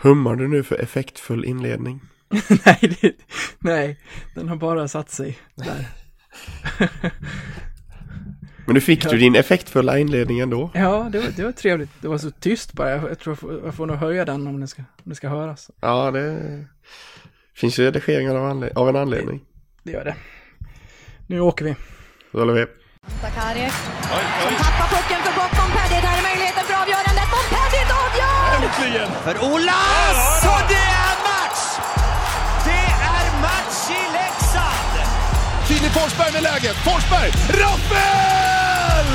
Hummar du nu för effektfull inledning? nej, det, nej, den har bara satt sig där. Men nu fick du din effektfulla inledning ändå. Ja, det var, det var trevligt. Det var så tyst bara. Jag, jag tror jag får, jag får nog höja den om det ska, om det ska höras. Ja, det finns ju redigeringar av, av en anledning. Det gör det. Nu åker vi. Då håller vi. Sakariek som tappar pucken för gott. Montpellier, där är möjligheten för avgörandet. Montpellier avgör! Äntligen! För Olas! Och det är match! Det är match i Leksand! Filip Forsberg med läget. Forsberg! Rappel!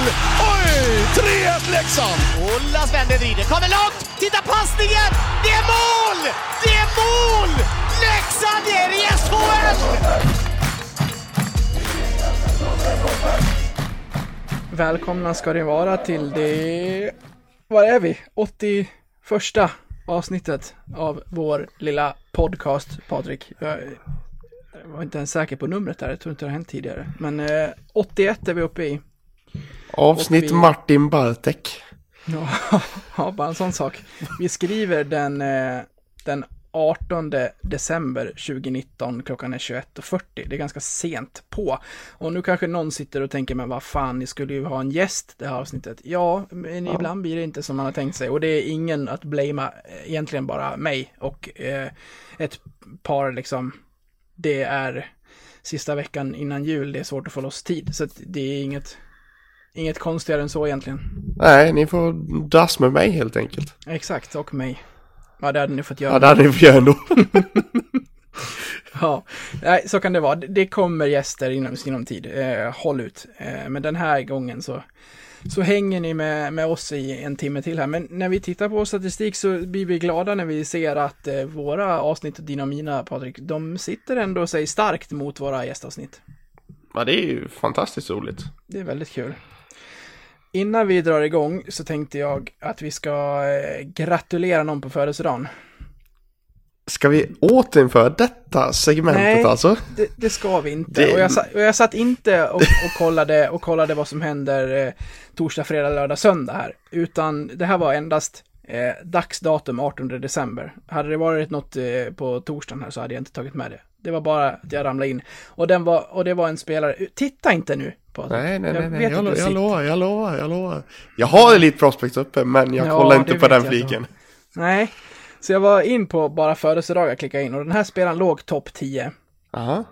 Oj! 3-1 Leksand! Olas vänder, vrider, kommer långt! Titta passningen! Det är mål! Det är mål! Leksand är i SHL! Välkomna ska ni vara till det... Var är vi? 81 avsnittet av vår lilla podcast, Patrik. Jag var inte ens säker på numret där, jag tror inte det har hänt tidigare. Men eh, 81 är vi uppe i. Avsnitt vi- Martin Bartek. Ja, ja, bara en sån sak. Vi skriver den, eh, den 18 december 2019, klockan är 21.40. Det är ganska sent på. Och nu kanske någon sitter och tänker, men vad fan, ni skulle ju ha en gäst det här avsnittet. Ja, men ibland blir det inte som man har tänkt sig. Och det är ingen att blamea, eh, egentligen bara mig och eh, ett par liksom, det är sista veckan innan jul, det är svårt att få loss tid. Så det är inget, inget konstigare än så egentligen. Nej, ni får dras med mig helt enkelt. Exakt, och mig. Ja, det hade ni fått göra. Ja, det hade ni fått göra ändå. Ja, nej, så kan det vara. Det- kommer gäster inom sinom tid. Eh, håll ut. Eh, men den här gången så, så hänger ni med, med oss i en timme till här. Men när vi tittar på statistik så blir vi glada när vi ser att eh, våra avsnitt, dina och mina, Patrik, de sitter ändå sig starkt mot våra gästavsnitt. Ja, det är ju fantastiskt roligt. Det är väldigt kul. Innan vi drar igång så tänkte jag att vi ska eh, gratulera någon på födelsedagen. Ska vi återinföra detta segmentet Nej. alltså? Det, det ska vi inte. Det- Och, jag, sa- och jag satt inte och, och, kollade, och kollade vad som händer eh, torsdag, fredag, lördag, söndag här. Utan det här var endast eh, dagsdatum 18 december. Hade det varit något eh, på torsdagen här så hade jag inte tagit med det. Det var bara att jag ramlade in. Och, den var, och det var en spelare, titta inte nu Patrik. Nej, nej, Jag nej, nej. Jag, jag sitter- lovar, jag lovar, jag lovar. Jag har Elite Prospects uppe, men jag Ja, kollar inte på den jag fliken. Nej, så jag var in på bara födelsedagar, klickade in och den här spelaren låg topp 10. Aha.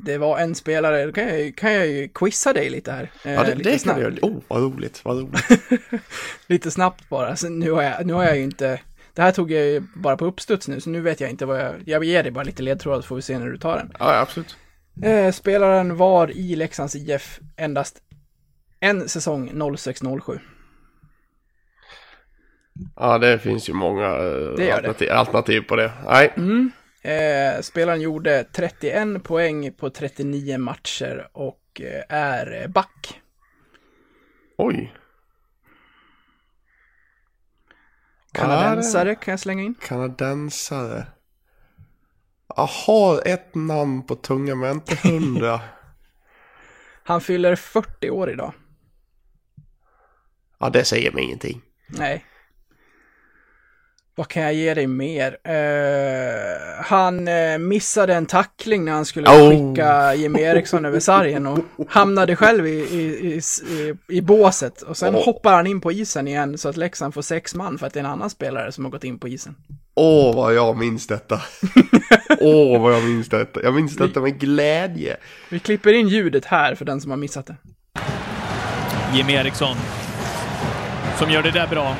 Det var en spelare, då kan jag, kan jag ju quizza dig lite här. eh, Ja, det, lite det kan du göra. Oh, vad roligt, vad roligt. Lite snabbt bara. Så nu, har jag, nu har jag ju inte... Det här tog jag ju bara på uppstuds nu, så nu vet jag inte vad jag... Jag ger dig bara lite ledtrådar så får vi se när du tar den. Ja, absolut. Eh, spelaren var i Leksands IF endast en säsong 06-07. Ja, det finns ju många eh, alternativ, alternativ på det. Nej, Eh, spelaren gjorde 31 poäng på 39 matcher och eh, är back. oj. Kanadensare kan jag slänga in. Kanadensare. Jag har ett namn på tungan, men inte hundra. Han fyller 40 år idag. ja, det säger mig ingenting. Nej. Vad kan jag ge dig mer? Eh, han eh, missade en tackling när han skulle Oh. skicka Jimmy Eriksson över sargen och hamnade själv i, i, i, i, båset. Och sen Oh. hoppar han in på isen igen så att Leksand får sex man för att det är en annan spelare som har gått in på isen. Åh, vad jag minns detta. Åh, vad jag minns detta. Jag minns detta med glädje. Vi klipper in ljudet här för den som har missat det. Jimmy Eriksson. Som gör det där bra.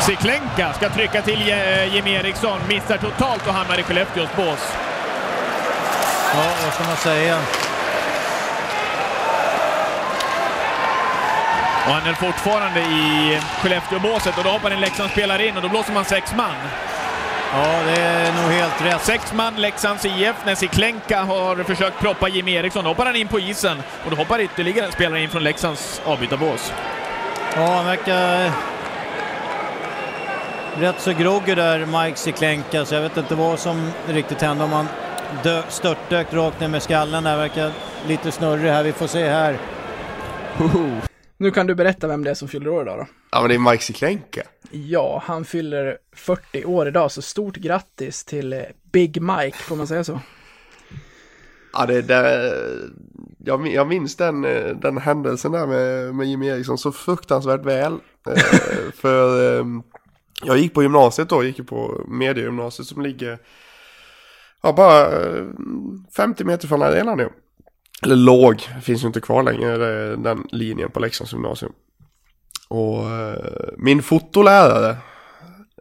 Siklenka ska trycka till eh, Jimmy Eriksson. Missar totalt och hamnar i Skellefteås bås. Ja, vad ska man säga? Och han är fortfarande i Skellefteåbåset och då hoppar en Leksandsspelare in och då blåser man sex man. Ja, det är nog helt rätt. Sex man Leksands IF när Siklenka har försökt proppa Jimmy Eriksson. Då hoppar han in på isen och då hoppar ytterligare en spelare in från Leksands avbytarbås. Ja, han verkar rätt så groggy där, Mike Siklenka, så jag vet inte vad som riktigt hände. Om han dö, störtdök rakt ner med skallen där. Verkar lite snurrig här. Vi får se här. Nu kan du berätta vem det är som fyller år idag då. Ja, men det är Mike Siklenka. Ja, han fyller 40 år idag, så stort grattis till eh, Big Mike, får man säga så? Ja, det, det, jag, min- jag minns den, eh, den händelsen där med, med Jimmy Eriksson så fruktansvärt väl. Eh, för eh, jag gick på gymnasiet då, gick ju på mediegymnasiet som ligger ja, bara eh, 50 meter från arenan nu. Eller låg, finns ju inte kvar längre den linjen på Leksands gymnasium. Och eh, min fotolärare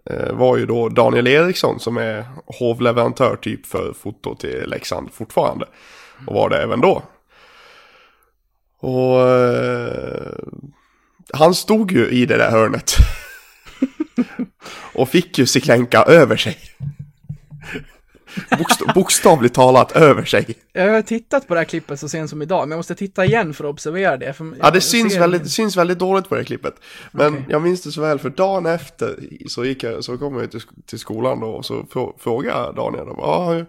eh, var ju då Daniel Eriksson som är hovleverantör typ för foto till Leksand fortfarande. Och var det även då. Och eh, han stod ju i det där hörnet. och fick ju Siklenka över sig. Bokst- bokstavligt talat över sig. Jag har tittat på det här klippet så sent som idag, men jag måste titta igen för att observera det. Ja, det syns väldigt, det syns väldigt dåligt på det här klippet. Men Okej. jag minns det så väl, för dagen efter så, gick jag, så kom jag till, till skolan då och så frå- frågade Daniel, ah, hur,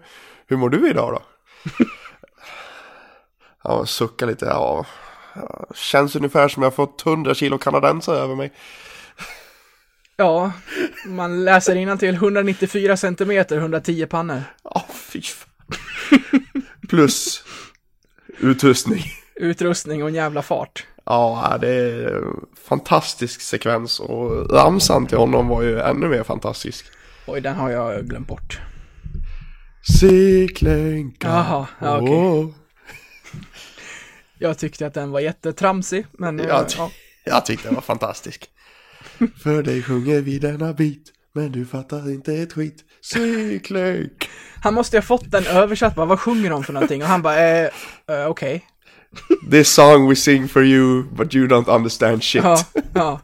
hur mår du idag då? Han suckade lite, ja, känns ungefär som jag fått 100 kilo kanadensare över mig. Ja, man läser till 194 centimeter, 110 pannor. Ja, fy fan. Plus utrustning. Utrustning och en jävla fart. Ja, det är en fantastisk sekvens och ramsan till honom var ju ännu mer fantastisk. Oj, den har jag glömt bort. Siklenka. Jaha, ja, okej. Åh. Jag tyckte att den var jättetramsig, men... eh, Jag, ty- ja. jag tyckte den var fantastisk. För dig sjunger vi denna bit, men du fattar inte ett skit. Siklenka. Han måste ju ha fått den översatt, bara, vad sjunger de för någonting? Och han bara, eh, eh okej. This song we sing for you, but you don't understand shit. Ja, ja.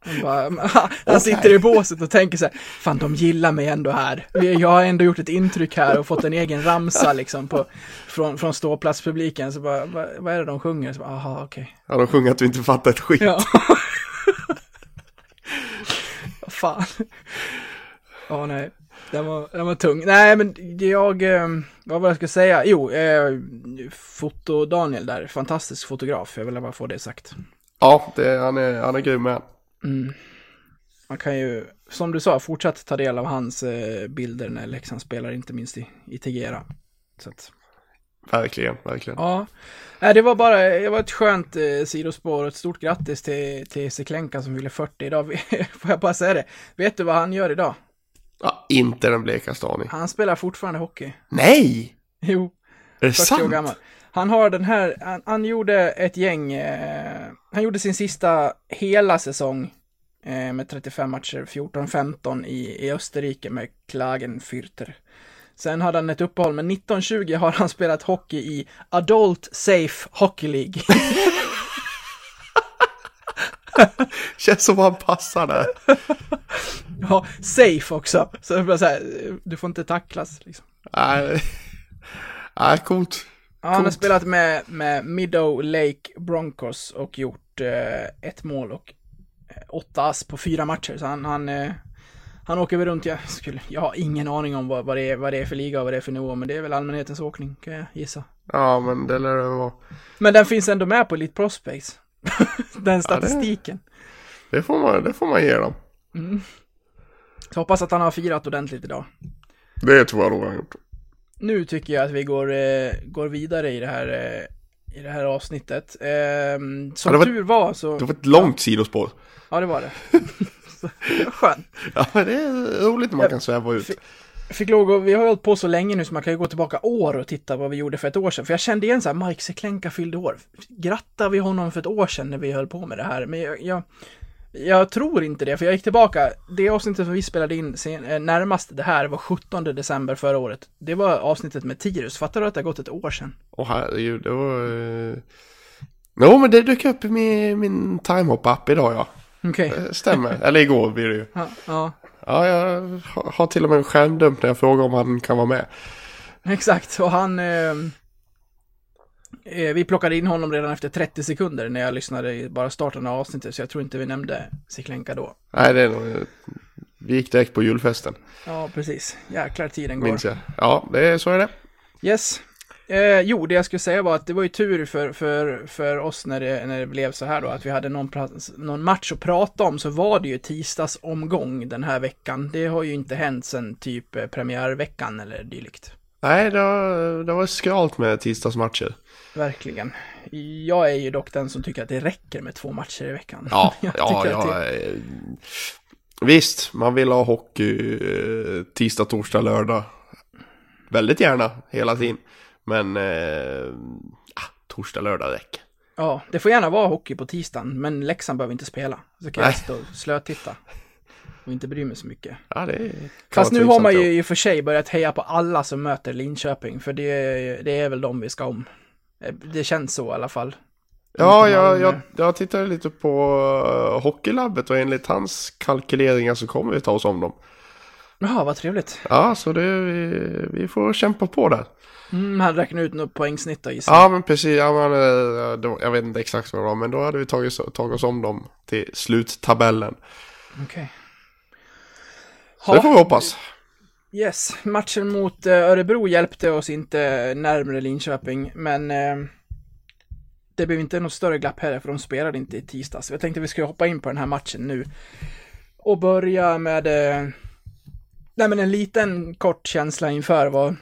Han, bara, han sitter i båset och tänker så här, fan de gillar mig ändå här. Jag har ändå gjort ett intryck här och fått en egen ramsa liksom på, från, från ståplatspubliken. Så bara, vad, vad är det de sjunger? Så bara, aha, okej. Ja, de sjunger att du inte fattar ett skit. Ja. Fan. Ja, nej. Den var, den var tung. Nej, men jag, eh, vad var jag ska säga? Jo, eh, foto-Daniel där, fantastisk fotograf. Jag vill bara få det sagt. Ja, det, han, är, han är grym med. Mm. Man kan ju, som du sa, fortsatt ta del av hans eh, bilder när Leksand spelar, inte minst i, i Tegera. Så att, Verkligen, verkligen. ja. Nej, det var bara, det var ett skönt eh, sidospår och ett stort grattis till, till Seklenka som fyller 40 idag. Får jag bara säga det? Vet du vad han gör idag? Ja, inte den blekaste aning. Han spelar fortfarande hockey. Nej! Jo, Är det 40 år sant? gammal. Han har den här, han, han gjorde ett gäng, eh, han gjorde sin sista hela säsong eh, med 35 matcher, 14-15 i, i Österrike med Klagenfürter. Sen hade han ett uppehåll, men 1920 har han spelat hockey i Adult Safe Hockey League. Känns som han passar där. ja, safe också. Så det blir så här, du får inte tacklas liksom. Nej, nej coolt. Ja, han har spelat med, med Meadow Lake Broncos och gjort eh, ett mål och eh, åtta ass på fyra matcher. Så han, han, eh, han åker väl runt, jag, skulle, jag har ingen aning om vad, vad, det är, vad det är för liga och vad det är för nivå, men det är väl allmänhetens åkning, kan jag gissa. Ja, men det lär det vara. Men den finns ändå med på Elite Prospects. den statistiken. Det får man, det får man ge dem. Så hoppas att han har firat ordentligt idag. Det tror jag nog han gjort. Nu tycker jag att vi går, eh, går vidare i det här, eh, i det här avsnittet. Eh, som Ja, det var- tur var så... Det var ett långt sidospår. Ja, det var det. Skönt. Ja, det är roligt när man kan sväva ut. Fick lov vi har hållit på så länge nu så man kan ju gå tillbaka år och titta vad vi gjorde för ett år sedan. För jag kände igen så här, Mike Seklenka fyllde år. Grattar vi honom för ett år sedan när vi höll på med det här? Men jag, jag, jag tror inte det, för jag gick tillbaka. Det avsnittet som vi spelade in sen, eh, närmast det här var 17 december förra året. Det var avsnittet med Tirus. Fattar du att det har gått ett år sedan? Åh herregud, det var... Eh... Jo, men det dök upp i min, min timehop-app idag ja. Okej. Det stämmer. Eller igår blir det ju. Ja, ja, Ja, jag har- till och med en skärmdump när jag frågar om han kan vara med. exakt. Och han... Eh, eh, vi plockade in honom redan efter 30 sekunder när jag lyssnade i bara starten av avsnittet, så jag tror inte vi nämnde Seklenka då. Nej, det är nog... Vi gick direkt på julfesten, Ja, precis. Jäklar tiden går. minns jag. Ja, det är, så är det. Yes. Eh, jo, det jag skulle säga var att det var ju tur för, för, för oss när det, när det blev så här då, att vi hade någon, någon match att prata om, så var det ju tisdagsomgång den här veckan. Det har ju inte hänt sedan typ eh, premiärveckan eller dylikt. Nej, det har, det har varit skralt med tisdagsmatcher. Verkligen. Jag är ju dock den som tycker att det räcker med två matcher i veckan. Ja, Jag ja, ja. det- eh, Visst, man vill ha hockey eh, tisdag, torsdag, lördag. Väldigt gärna, hela tiden. Men eh, ah, torsdag, lördag räcker. Ja, det får gärna vara hockey på tisdagen, men Leksand behöver inte spela. Så kan jag Nej. sitta och slötitta. Och inte bry mig så mycket. Ja, det Fast nu har man ju i och för sig börjat heja på alla som möter Linköping, för det, det är väl de vi ska om. Eh, Det känns så i alla fall. Ja, Inte jag, Malmö. jag, jag tittade lite på uh, Hockeylabbet och enligt hans kalkyleringar så kommer vi ta oss om dem. Jaha, vad trevligt. Ja, så det, vi, vi får kämpa på där. Mm, han räknar ut något poängsnitt då gissar. Ja, men precis. Ja, men, eh, jag vet inte exakt vad det var, men då hade vi tagit, tagit oss om dem till sluttabellen. Okej. Så det får vi hoppas. Yes, matchen mot eh, Örebro hjälpte oss inte närmare Linköping, men eh, det blev inte något större glapp heller, för de spelade inte i tisdags. Jag tänkte vi skulle hoppa in på den här matchen nu. Och börja med nej, men en liten kort känsla inför. Vad,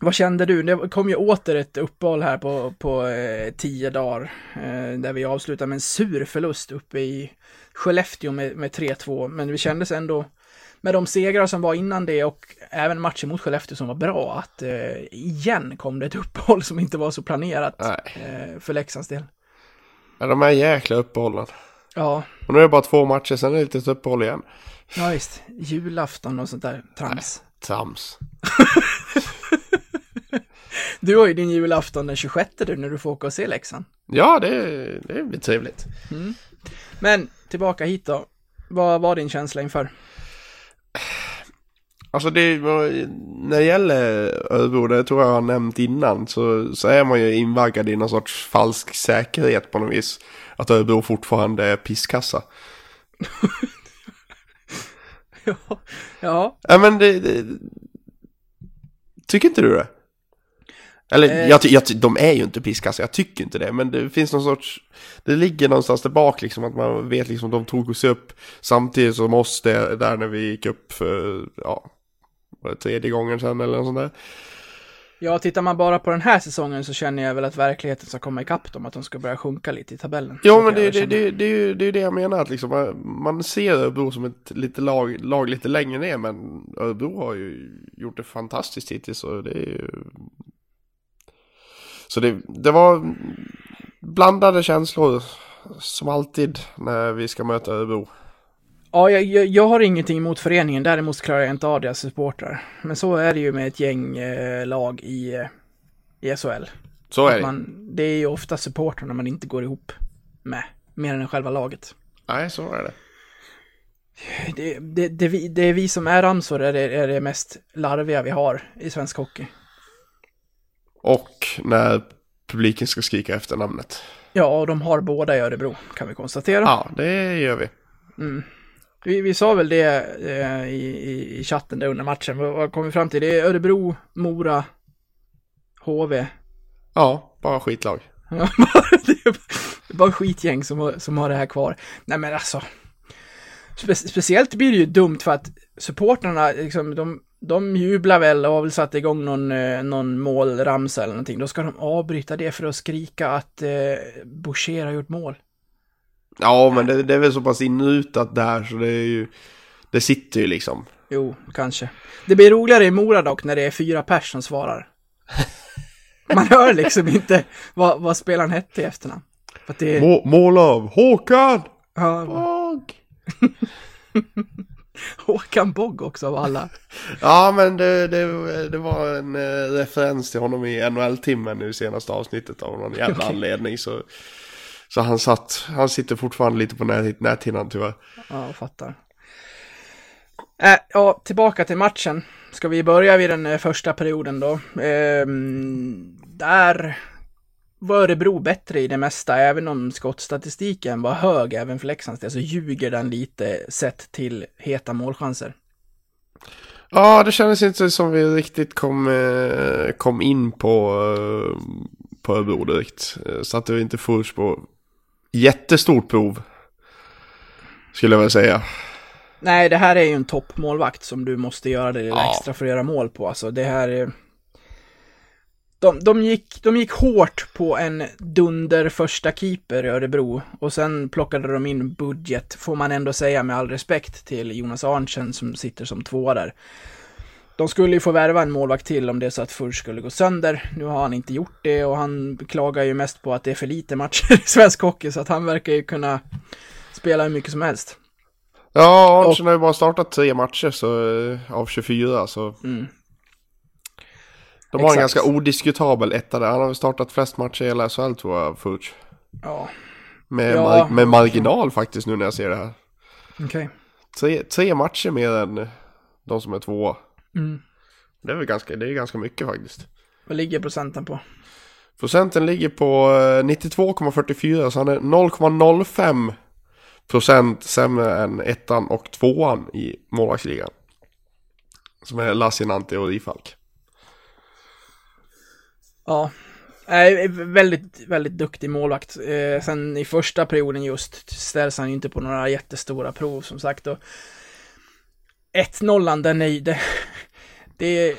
vad kände du? Det kom ju åter ett uppehåll här på, på eh, tio dagar, eh, där vi avslutade med en sur förlust uppe i Skellefteå med, med 3-2, men vi kändes ändå med de segrar som var innan det och även matchen mot Skellefteå som var bra, att eh, igen kom det ett uppehåll som inte var så planerat eh, för Leksands del. Ja, de här jäkla uppehållen. Ja, Och nu är det bara två matcher, sen är det lite uppehåll igen. Ja visst. Julafton och sånt där trams. Trams. Du har ju din julafton den 26 du när du får åka och se Leksand. Ja, det, det blir trevligt. Men tillbaka hit då. Vad var din känsla inför? Alltså det, när det gäller Örebro, det tror jag har nämnt innan, så, så är man ju invaggad i någon sorts falsk säkerhet på något vis. Att Örebro fortfarande är pisskassa. ja, ja, Ja men det, det Tycker inte du det? Eller Eh. jag, jag, de är ju inte pisskassa, jag tycker inte det. Men det finns någon sorts Det ligger någonstans där bak liksom att man vet liksom de tog sig upp Samtidigt som oss det, där när vi gick upp för Ja var det tredje gången sen eller något sånt där ja, tittar man bara på den här säsongen så känner jag väl att verkligheten ska komma ikapp dem, att de ska börja sjunka lite i tabellen. Jo Så men det, det, det, det, är ju- det det jag menar att liksom man, man ser Örebro som ett lite lag, lag lite längre ner men Örebro har ju gjort det fantastiskt hittills och det är ju Så det, det var blandade känslor som alltid när vi ska möta Örebro. Ja, jag, jag, jag har ingenting emot föreningen, däremot klarar jag inte av deras supportrar. Men så är det ju med ett gäng eh, lag i, eh, i SHL. Så är det. man, det är ju ofta supportrarna man inte går ihop med, mer än själva laget. Nej så är det. Det, det, det, vi- det är vi som är ramsor är det, är det mest larviga vi har i svensk hockey. Och när publiken ska skrika efter namnet. Ja, och de har båda i Örebro, kan vi konstatera. Ja det gör vi. Vi, vi sa väl det eh, i, i, chatten där under matchen. Vad, kom vi fram till? Det är Örebro, Mora, HV. Ja, bara skitlag. Det är bara skitgäng som har, som har det här kvar. Nej men alltså. Spe, speciellt blir det ju dumt för att supportrarna, liksom, de, de jublar väl och har väl satt igång någon, eh, någon målramsa eller någonting. Då ska de avbryta det för att skrika att eh, Boucher har gjort mål. Ja men det, det är väl så pass inrutat där så det är ju Det sitter ju liksom. Jo, kanske. Det blir roligare i Mora dock när det är fyra pers som svarar. Man hör liksom inte vad, vad spelaren hette i efternamn. Det. Må, mål av Håkan! Ja, Bogg! Håkan Bogg också av alla. Ja men det, det, det var en eh, referens till honom i NHL-timmen nu i senaste avsnittet av någon jävla Okej. anledning så Så han satt, han sitter fortfarande lite på nät, näthinnan tyvärr. Ja, jag fattar. Äh, ja, tillbaka till matchen. Ska vi börja vid den eh, första perioden då? Ehm, där var Örebro bättre i det mesta, även om skottstatistiken var hög även för Leksands del, så ljuger den lite sett till heta målchanser. Ja, det kändes inte som vi riktigt kom, eh, kom in på, eh, på Örebro direkt. Satte vi inte först på jättestort prov. Skulle jag väl säga. Nej, det här är ju en toppmålvakt som du måste göra det lilla Ja. extra för att göra mål på. Alltså det här är... De, de, gick, de gick hårt på en dunder första keeper i Örebro och sen plockade de in budget, får man ändå säga med all respekt till Jonas Arntzen som sitter som tvåa där. De skulle ju få värva en målvakt till om det är så att Furs skulle gå sönder. Nu har han inte gjort det och han klagar ju mest på att det är för lite matcher i svensk hockey så att han verkar ju kunna spela hur mycket som helst. Ja, Arntzen har ju bara startat tre matcher så, eh, av 24 så. Mm. De har en Exakt. ganska odiskutabel etta där. Han har väl startat flest matcher i hela SHL tror jag, Furch. Ja, Med, Ja. mar- med marginal faktiskt nu när jag ser det här. okej. Tre, tre matcher mer än de som är tvåa. Mm. Det är väl ganska, det är ganska mycket faktiskt. Vad ligger procenten på? Procenten ligger på eh, 92,44 så han är 0,05 procent sämre än ettan och tvåan i målvaktsligan. Som är Lassinantti och Rifalk. Ja, Nej, väldigt, väldigt duktig målvakt. Eh, sen i första perioden just ställs han ju inte på några jättestora prov som sagt. Och 1-0, den är det, är,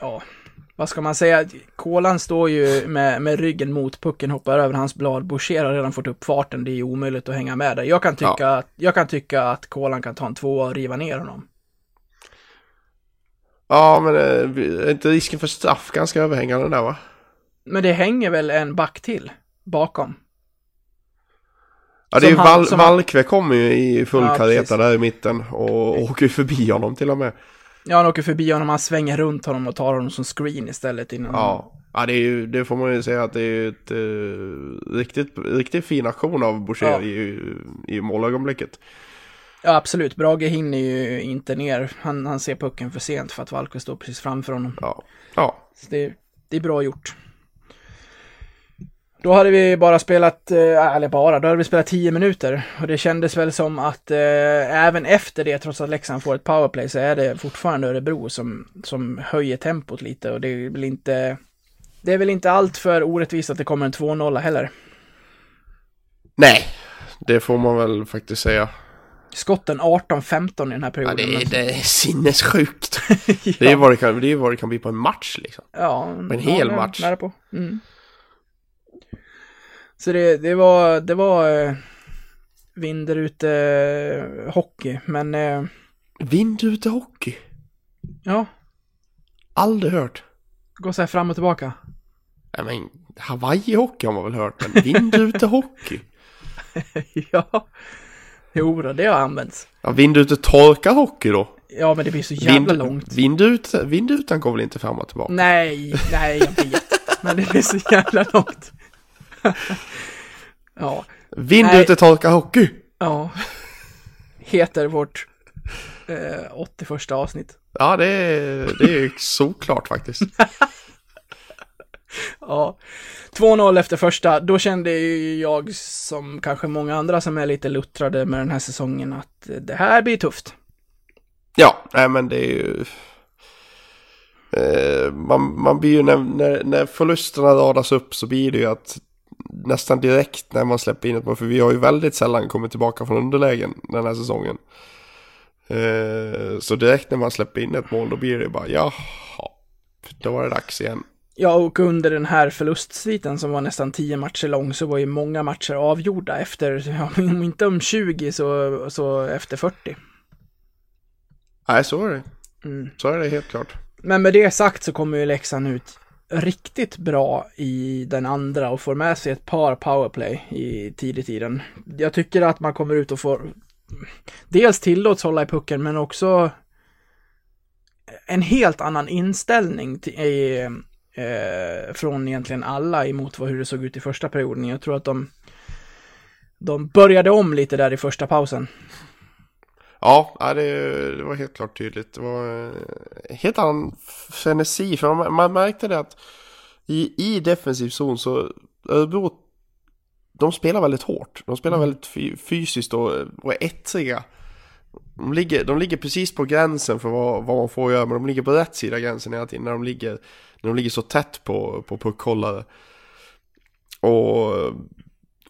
ja, vad ska man säga? Kolan står ju med, med ryggen mot pucken, hoppar över hans blad. Boucher har redan fått upp farten, det är omöjligt att hänga med där. Jag kan tycka, att, jag kan tycka att Kolan kan ta en tvåa och riva ner honom. Ja, men eh, är inte risken för straff ganska överhängande där va? Men det hänger väl en back till bakom? Ja, det är ju han- Val- Valkve kommer ju i full Ja, kareta där i mitten och åker ju förbi honom till och med. Ja, han åker förbi honom, han svänger runt honom och tar honom som screen istället innan. Ja, ja det, är ju, det får man ju säga att det är ju ett eh, riktigt, riktigt fin aktion av Boucher Ja. i, i målögonblicket. Ja, absolut. Brage hinner ju inte ner. Han, han ser pucken för sent för att Valko står precis framför honom. Ja, ja. Så det, det är bra gjort. Då hade vi bara spelat, eh, eller bara, då hade vi spelat 10 minuter. Och det kändes väl som att eh, även efter det, trots att Leksand får ett powerplay, så är det fortfarande Örebro som, som höjer tempot lite. Och det är väl inte, det är väl inte allt för orättvist att det kommer en 2-0 heller. Nej, det får man väl faktiskt säga. Skotten 18-15 i den här Ja, perioden. det, är, det är sinnessjukt. ja. Det är vad det kan, det är vad det kan bli på en match liksom. Ja, en hel nära- match. Nära på. Mm. Så det, det var, det var eh, vinder ute eh, hockey, men eh, Vind ute hockey. ja, Aldrig hört. gå så här fram och tillbaka. Nej men Hawaii-hockey har man väl hört, men vind ute hockey. ja, jo då, det har använts. Ja, vind ute torkad hockey då. Ja, men det blir så jävla Vind, långt. vind, ut, vind utan går väl inte fram och tillbaka? Nej, nej, jag vet. men det blir så jävla långt. ja, Vind Nej. ute torkad hockey. ja. Heter vårt eh, 81 avsnitt. Ja, det är, det är såklart faktiskt. Ja, 2-0 efter första, då kände ju jag som kanske många andra som är lite luttrade med den här säsongen att det här blir tufft. Ja, nej men det är ju... Eh, man, man blir ju när, när, när förlusterna radas upp så blir det ju att nästan direkt när man släpper in ett mål, för vi har ju väldigt sällan kommit tillbaka från underlägen den här säsongen. Eh, så direkt när man släpper in ett mål då blir det bara jaha, då var det dags igen. Ja, och under den här förlustsviten som var nästan 10 matcher lång så var ju många matcher avgjorda efter, om inte om 20 så, så efter 40. Nej, så är det. Mm. Så är det helt klart. Men med det sagt så kommer ju Leksand ut riktigt bra i den andra och får med sig ett par powerplay i tidig tiden. Jag tycker att man kommer ut och får dels tillåts hålla i pucken men också en helt annan inställning till, eh, eh, från egentligen alla emot vad, hur det såg ut i första perioden. Jag tror att de, de började om lite där i första pausen. Ja, det, var helt klart tydligt. Det var eh, helt annan frenesi. För man, man märkte det att i, i defensiv zon så Örebro, de spelar väldigt hårt. De spelar väldigt fy, fysiskt och, och är ettriga. De ligger, de ligger precis på gränsen för vad, vad man får göra, men de ligger på rätt sida gränsen hela tiden när de ligger, när de ligger så tätt på, på puckhållare. Och,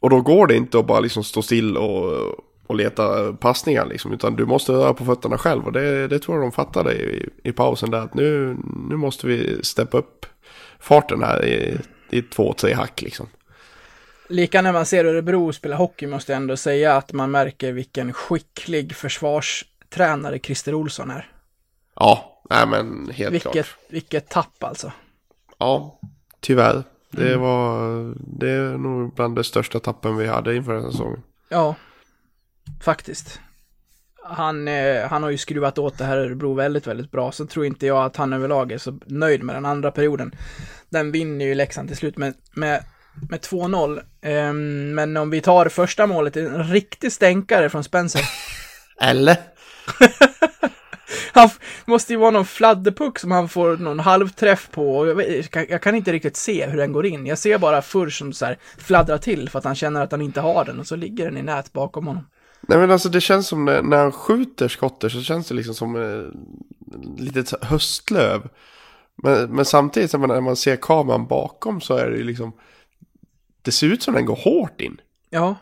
och då går det inte att bara liksom stå still och, och leta passningar liksom, utan du måste röra på fötterna själv och det, det tror jag de fattade i, i pausen där att nu, nu måste vi steppa upp farten här i, i två, tre hack liksom. Lika när man ser Örebro spela hockey måste jag ändå säga att man märker vilken skicklig försvarstränare Christer Olsson är. Ja, nej men helt Vilket, klart. vilket tapp alltså. Ja, tyvärr. Det var, det är nog bland de största tappen vi hade inför den här säsongen. Ja, faktiskt. Han, eh, han har ju skruvat åt det här Örebro väldigt, väldigt bra. Så tror inte jag att han överlag är så nöjd med den andra perioden. Den vinner ju Leksand till slut med, med, med 2-0. Ehm, men om vi tar första målet, en riktig stänkare från Spencer. Eller? Han måste ju vara någon fladderpuck som han får någon halvträff på. Jag, vet, jag kan- jag kan inte riktigt se hur den går in. Jag ser bara förr som så här fladdrar till för att han känner att han inte har den och så ligger den i nät bakom honom. Nej men alltså det känns som när, när han skjuter skottet så känns det liksom som eh, litet höstlöv. Men, men samtidigt så när man ser kameran bakom så är det ju liksom Det ser ut som den går hårt in. Ja,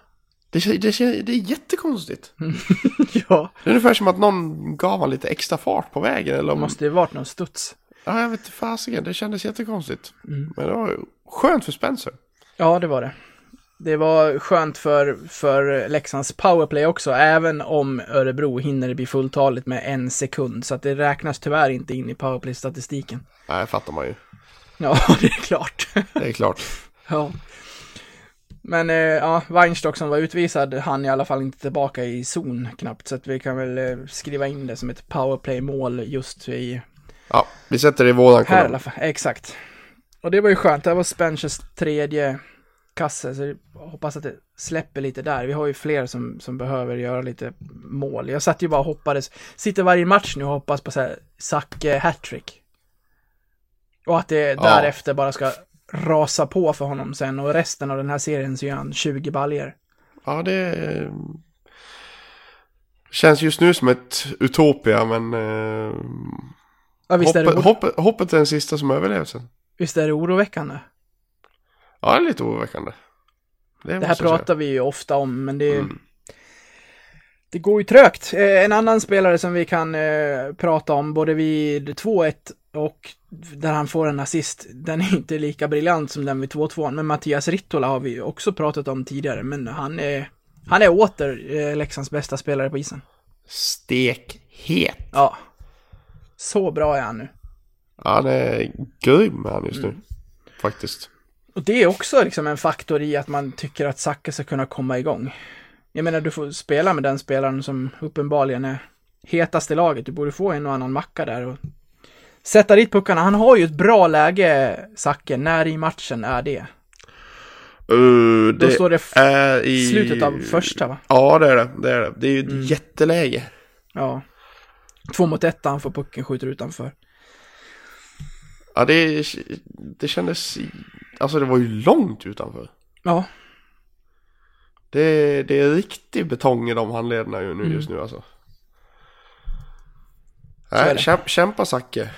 Det, det, det är jättekonstigt. ja. Det är ungefär som att någon gav han lite extra fart på vägen. Eller Det om, måste ju varit någon studs. Ja, jag vet inte fasiken. Det kändes jättekonstigt. Men det var ju skönt för Spencer. Ja, det var det. Det var skönt för, för Leksands powerplay också, även om Örebro hinner bli fulltaligt med en sekund. Så att det räknas tyvärr inte in i powerplay-statistiken. Nej, fattar man ju. Ja, det är klart. Det är klart. ja. Men eh, ja, Weinstock som var utvisad, han i alla fall inte tillbaka i zon knappt. Så att vi kan väl eh, skriva in det som ett powerplay-mål just i Ja, vi sätter det i våran Här i alla fall, exakt. Och det var ju skönt, det var Spencers tredje kasse, så jag hoppas att det släpper lite där. Vi har ju fler som, som behöver göra lite mål. Jag satt ju bara och hoppades, sitter varje match nu och hoppas på så här Zacke hattrick. Och att det Ja. därefter bara ska rasa på för honom sen och resten av den här serien så gör han 20 baljer. Ja, det eh, känns just nu som ett utopia, men eh, Ja, visst, är det, hoppet, hoppet, hoppet är den sista som överlever sen. visst är det oroväckande? Ja, det är lite oroväckande. Det här jag säga. pratar vi ju ofta om, men det, Mm. det går ju trögt. Eh, en annan spelare som vi kan eh, prata om, både vid 2-1 och där han får en assist, den är inte lika briljant som den vid 2-2. Men Mattias Rittola har vi ju också pratat om tidigare, men han är, han är åter eh, Leksands bästa spelare på isen. Stekhet. Ja. Så bra är han nu. Han är grym han just nu. Mm. Faktiskt. Och det är också liksom en faktor i att man tycker att Zacke ska kunna komma igång. Jag menar, du får spela med den spelaren som uppenbarligen är hetast i laget. Du borde få en och annan macka där och sätta dit puckarna. Han har ju ett bra läge, Zacke. När i matchen är det? Uh, Då det står det är i... slutet av första, va? Ja, det är det. Det är, det. Det är ju ett Mm. jätteläge. Ja. Två mot ett, han får pucken, skjuter utanför. Ja, det, det kändes... Alltså det var ju långt utanför. Ja, Det, det är riktig betong i de handlederna ju nu, just nu alltså. Mm. Nej, kämpa, kämpa Zacke.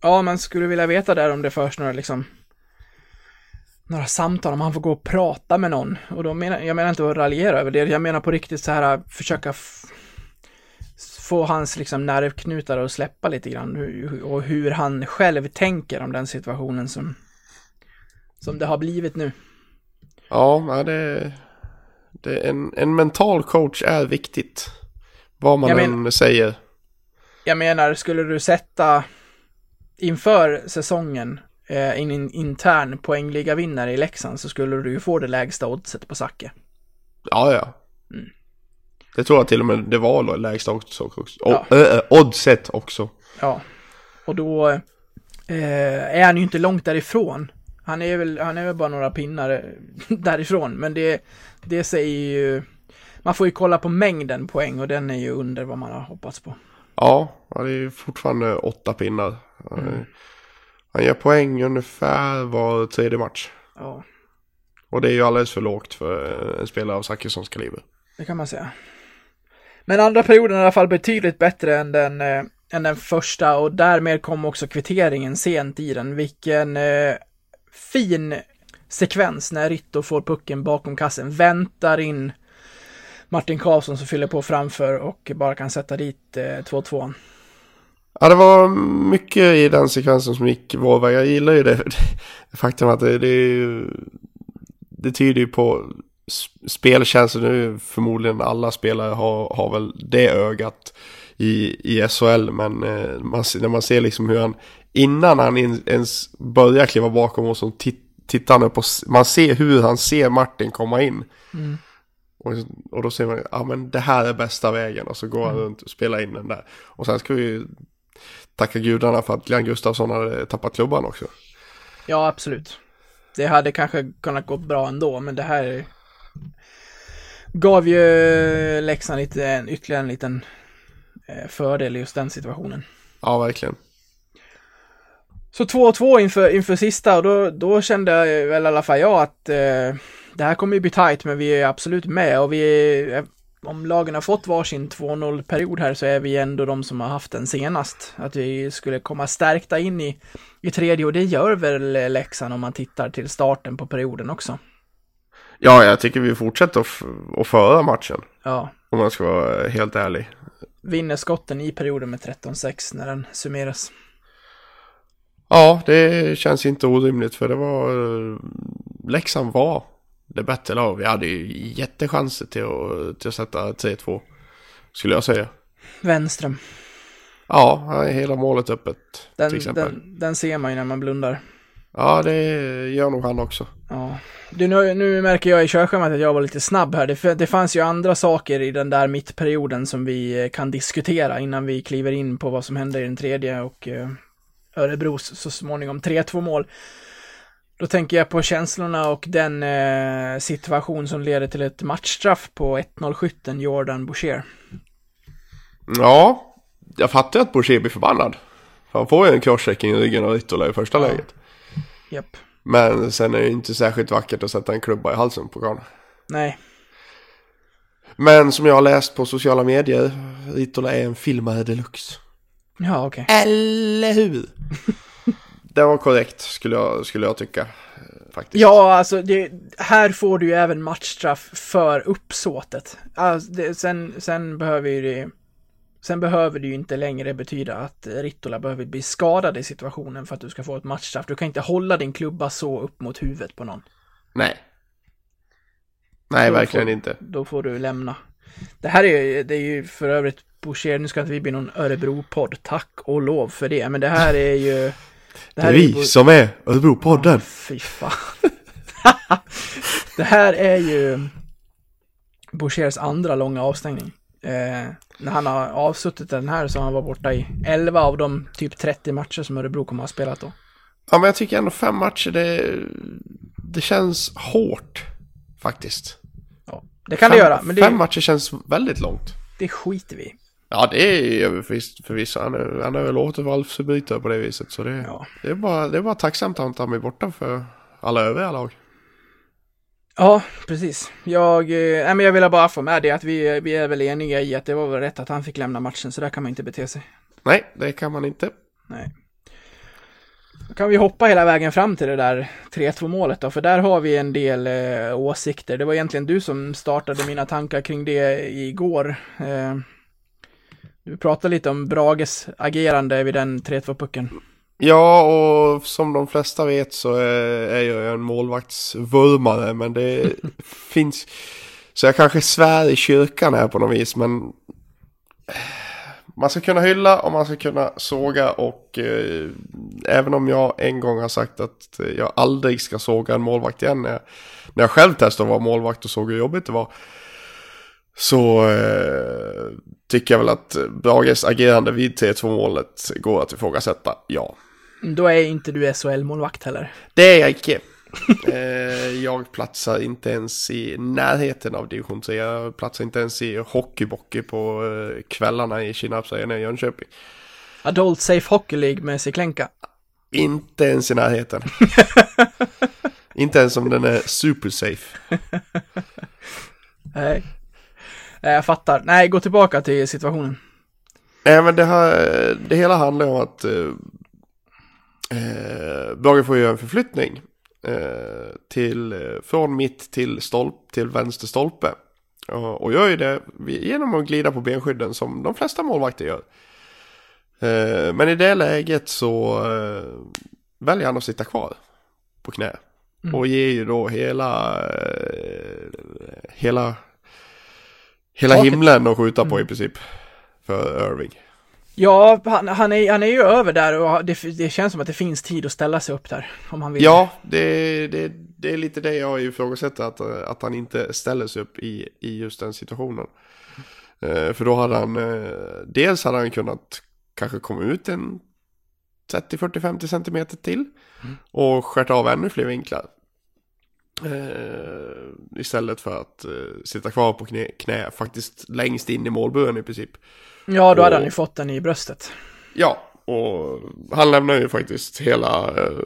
Ja, man skulle vilja veta där om det förs några liksom några samtal, om han får gå och prata med någon. Och då menar, jag menar inte att raljera över det, jag menar på riktigt så här försöka få hans liksom nervknutar att släppa lite grann och hur han själv tänker om den situationen som som det har blivit nu. Ja, det, det en, en mental coach är viktigt. Vad man Jag än säger. Jag menar, skulle du sätta inför säsongen eh, en in, intern poängliga vinnare i Leksand så skulle du ju få det lägsta oddset på Zacke. Ja, ja. Mm. Det tror jag till och med det var lägsta också. också. Ja. Och, äh, oddset också. Ja, och då eh, är han ju inte långt därifrån. Han är väl, han är väl bara några pinnar eh, därifrån, men det, det säger ju, man får ju kolla på mängden poäng och den är ju under vad man har hoppats på. Ja, ja det är fortfarande åtta pinnar. Mm. Han gör poäng ungefär var tredje match. Ja, Och det är ju alldeles för lågt för en spelare av Zachrissons kaliber. det kan man säga. Men andra perioden är i alla fall betydligt bättre än den, eh, än den första och därmed kom också kvitteringen sent i den. Vilken eh, fin sekvens när Ritto får pucken bakom kassen, väntar in Martin Karlsson som fyller på framför och bara kan sätta dit eh, 2-2. Ja, det var mycket i den sekvensen som gick vår väg. Jag gillar ju det, det faktum att det, det, det tyder ju på s- spelkänsla. Nu förmodligen alla spelare har, har väl det ögat i, i SHL. Men eh, man, när man ser liksom hur han, innan han in, ens börjar kliva bakom oss, så tit, tittar han upp och man ser hur han ser Martin komma in. Och, och då ser man, ja men det här är bästa vägen. Och så går han runt och spelar in den där. Och sen ska vi ju tacka gudarna för att Glenn Gustafsson hade tappat klubban också. Ja, absolut. Det hade kanske kunnat gå bra ändå, men det här gav ju Leksand lite, en, ytterligare en liten eh, fördel i just den situationen. Ja, verkligen. Så 2-2 inför, inför sista och då, då kände jag väl i alla fall jag att eh, det här kommer ju bli tight men vi är absolut med och vi är, om lagen har fått varsin 2-0 period här så är vi ändå de som har haft den senast. Att vi skulle komma stärkta in i, i tredje och det gör väl Leksand om man tittar till starten på perioden också. Ja, jag tycker vi fortsätter att, föra matchen. Ja, Om man ska vara helt ärlig. vinner skotten i perioden med 13-6 när den summeras. Ja, det känns inte orimligt för det var... eh, Leksand var det bättre lag. Vi hade ju jättechanser till att, till att sätta 3-2. Skulle jag säga. Vänström, Ja, hela målet öppet till den, exempel. den, den ser man ju när man blundar. Ja, det gör nog han också. Ja. Du, nu, nu märker jag i körschemat att jag var lite snabb här. Det, det fanns ju andra saker i den där mittperioden som vi eh, kan diskutera innan vi kliver in på vad som hände i den tredje och eh, Örebros så småningom 3-2 mål. Då tänker jag på känslorna och den eh, situation som leder till ett matchstraff på 1-0-skytten Jordan Boucher. Ja, jag fattar att Boucher blir förbannad. För Han får ju en crosschecking i ryggen av Rittola i första läget. Japp. Men sen är det inte särskilt vackert att sätta en klubba i halsen på karln. Nej, Men som jag har läst på sociala medier, Rittola är en filmare deluxe. ja okej. Eller hur? det var korrekt skulle jag, skulle jag tycka. Faktiskt. Ja, alltså det, här får du ju även matchstraff för uppsåtet. Alltså, det, sen, sen behöver ju det Sen behöver det ju inte längre betyda att Rittola behöver bli skadad i situationen för att du ska få ett matchstraff. Du kan inte hålla din klubba så upp mot huvudet på någon. Nej. Nej, Då verkligen får, inte. Då får du lämna. Det här är ju, det är ju för övrigt Boucher, nu ska inte vi bli någon Örebro-podd, tack och lov för det, men det här är ju... Det Det är är vi Bo- som är Örebro-podden. Fy fan. det här är ju Bouchers andra långa avstängning. Eh, när han har avsuttit den här så har han varit borta i 11 av de typ 30 matcher som Örebro kommer att ha spelat då. Ja, men jag tycker ändå fem matcher, det, det känns hårt. Faktiskt. Ja, det kan fem, det göra, men Fem det, matcher känns väldigt långt. det skiter vi. Ja, det är ju förvisso. Han är, han är väl återfallsförbrytare på det viset. Så det, Ja. det, är bara, det är bara tacksamt att han är borta för alla övriga lag. Ja, precis. Jag, eh, men jag ville bara få med det att vi, vi är väl eniga i att det var väl rätt att han fick lämna matchen, så där kan man inte bete sig. Nej, det kan man inte. Nej. Då kan vi hoppa hela vägen fram till det där 3-2 målet då, för där har vi en del eh, åsikter. Det var egentligen du som startade mina tankar kring det igår. Eh, du pratade lite om Brages agerande vid den 3-2-pucken. Ja, och som de flesta vet så är, jag en målvaktsvurmare, men det finns... Så jag kanske svär i kyrkan här på något vis, men... Man ska kunna hylla och man ska kunna såga och eh, även om jag en gång har sagt att jag aldrig ska såga en målvakt igen när jag, när jag själv testade att vara målvakt och såg hur jobbigt det var. Så eh, tycker jag väl att Brages agerande vid 3-2 målet går att ifrågasätta, ja. Då är inte du SHL-målvakt heller. Det är jag icke. eh, jag platsar inte ens i närheten av division 3. Jag platsar inte ens i hockeybockey på eh, kvällarna i Kinnarpsöarna i Jönköping. Adult Safe Hockey League med Siklenka. Inte ens i närheten. inte ens om den är super safe. Nej. Eh, Jag fattar. Nej, gå tillbaka till situationen. Nej men det, här, det hela handlar om att eh, eh, Brage får göra en förflyttning eh, till, eh, från mitt till, stolp, till vänster stolpe. Och, och gör ju det genom att glida på benskydden som de flesta målvakter gör. Eh, men i det läget så eh, väljer han att sitta kvar på knä. Mm. Och ger ju då hela, eh, hela, hela himlen att skjuta på Mm. i princip. För Irving. Ja, han, han, är, han är ju över där och det, det känns som att det finns tid att ställa sig upp där. Om han vill. Ja, det, det, det är lite det jag ifrågasätter, att, att han inte ställer sig upp i, i just den situationen. Eh, för då hade han, eh, dels hade han kunnat kanske komma ut en 30, 40, 50 centimeter till och skärt av ännu fler vinklar. Eh, istället för att eh, sitta kvar på knä, knä, faktiskt längst in i målburen i princip. Ja, då hade Och- han ju fått den i bröstet. Ja, och han lämnar ju faktiskt hela, eh,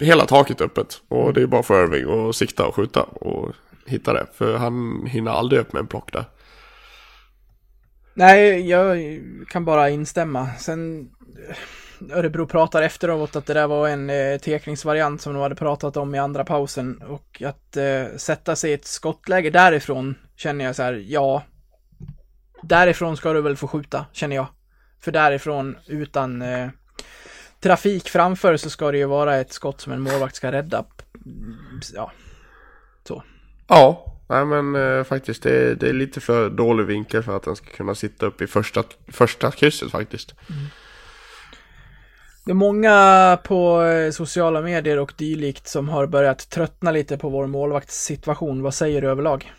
hela taket öppet. Och det är bara för Irving att sikta och skjuta och hitta det. För han hinner aldrig upp med en plock där. Nej, jag kan bara instämma. Sen Örebro pratar efteråt att det där var en eh, tekningsvariant som de hade pratat om i andra pausen och att eh, sätta sig i ett skottläge därifrån känner jag så här, ja, därifrån ska du väl få skjuta, känner jag. För därifrån utan eh, trafik framför så ska det ju vara ett skott som en målvakt ska rädda. Ja, Ja, nej men eh, faktiskt det, det är lite för dålig vinkel för att den ska kunna sitta upp i första, första krysset faktiskt. Det är många på eh, sociala medier och dylikt som har börjat tröttna lite på vår målvaktssituation. Vad säger du överlag?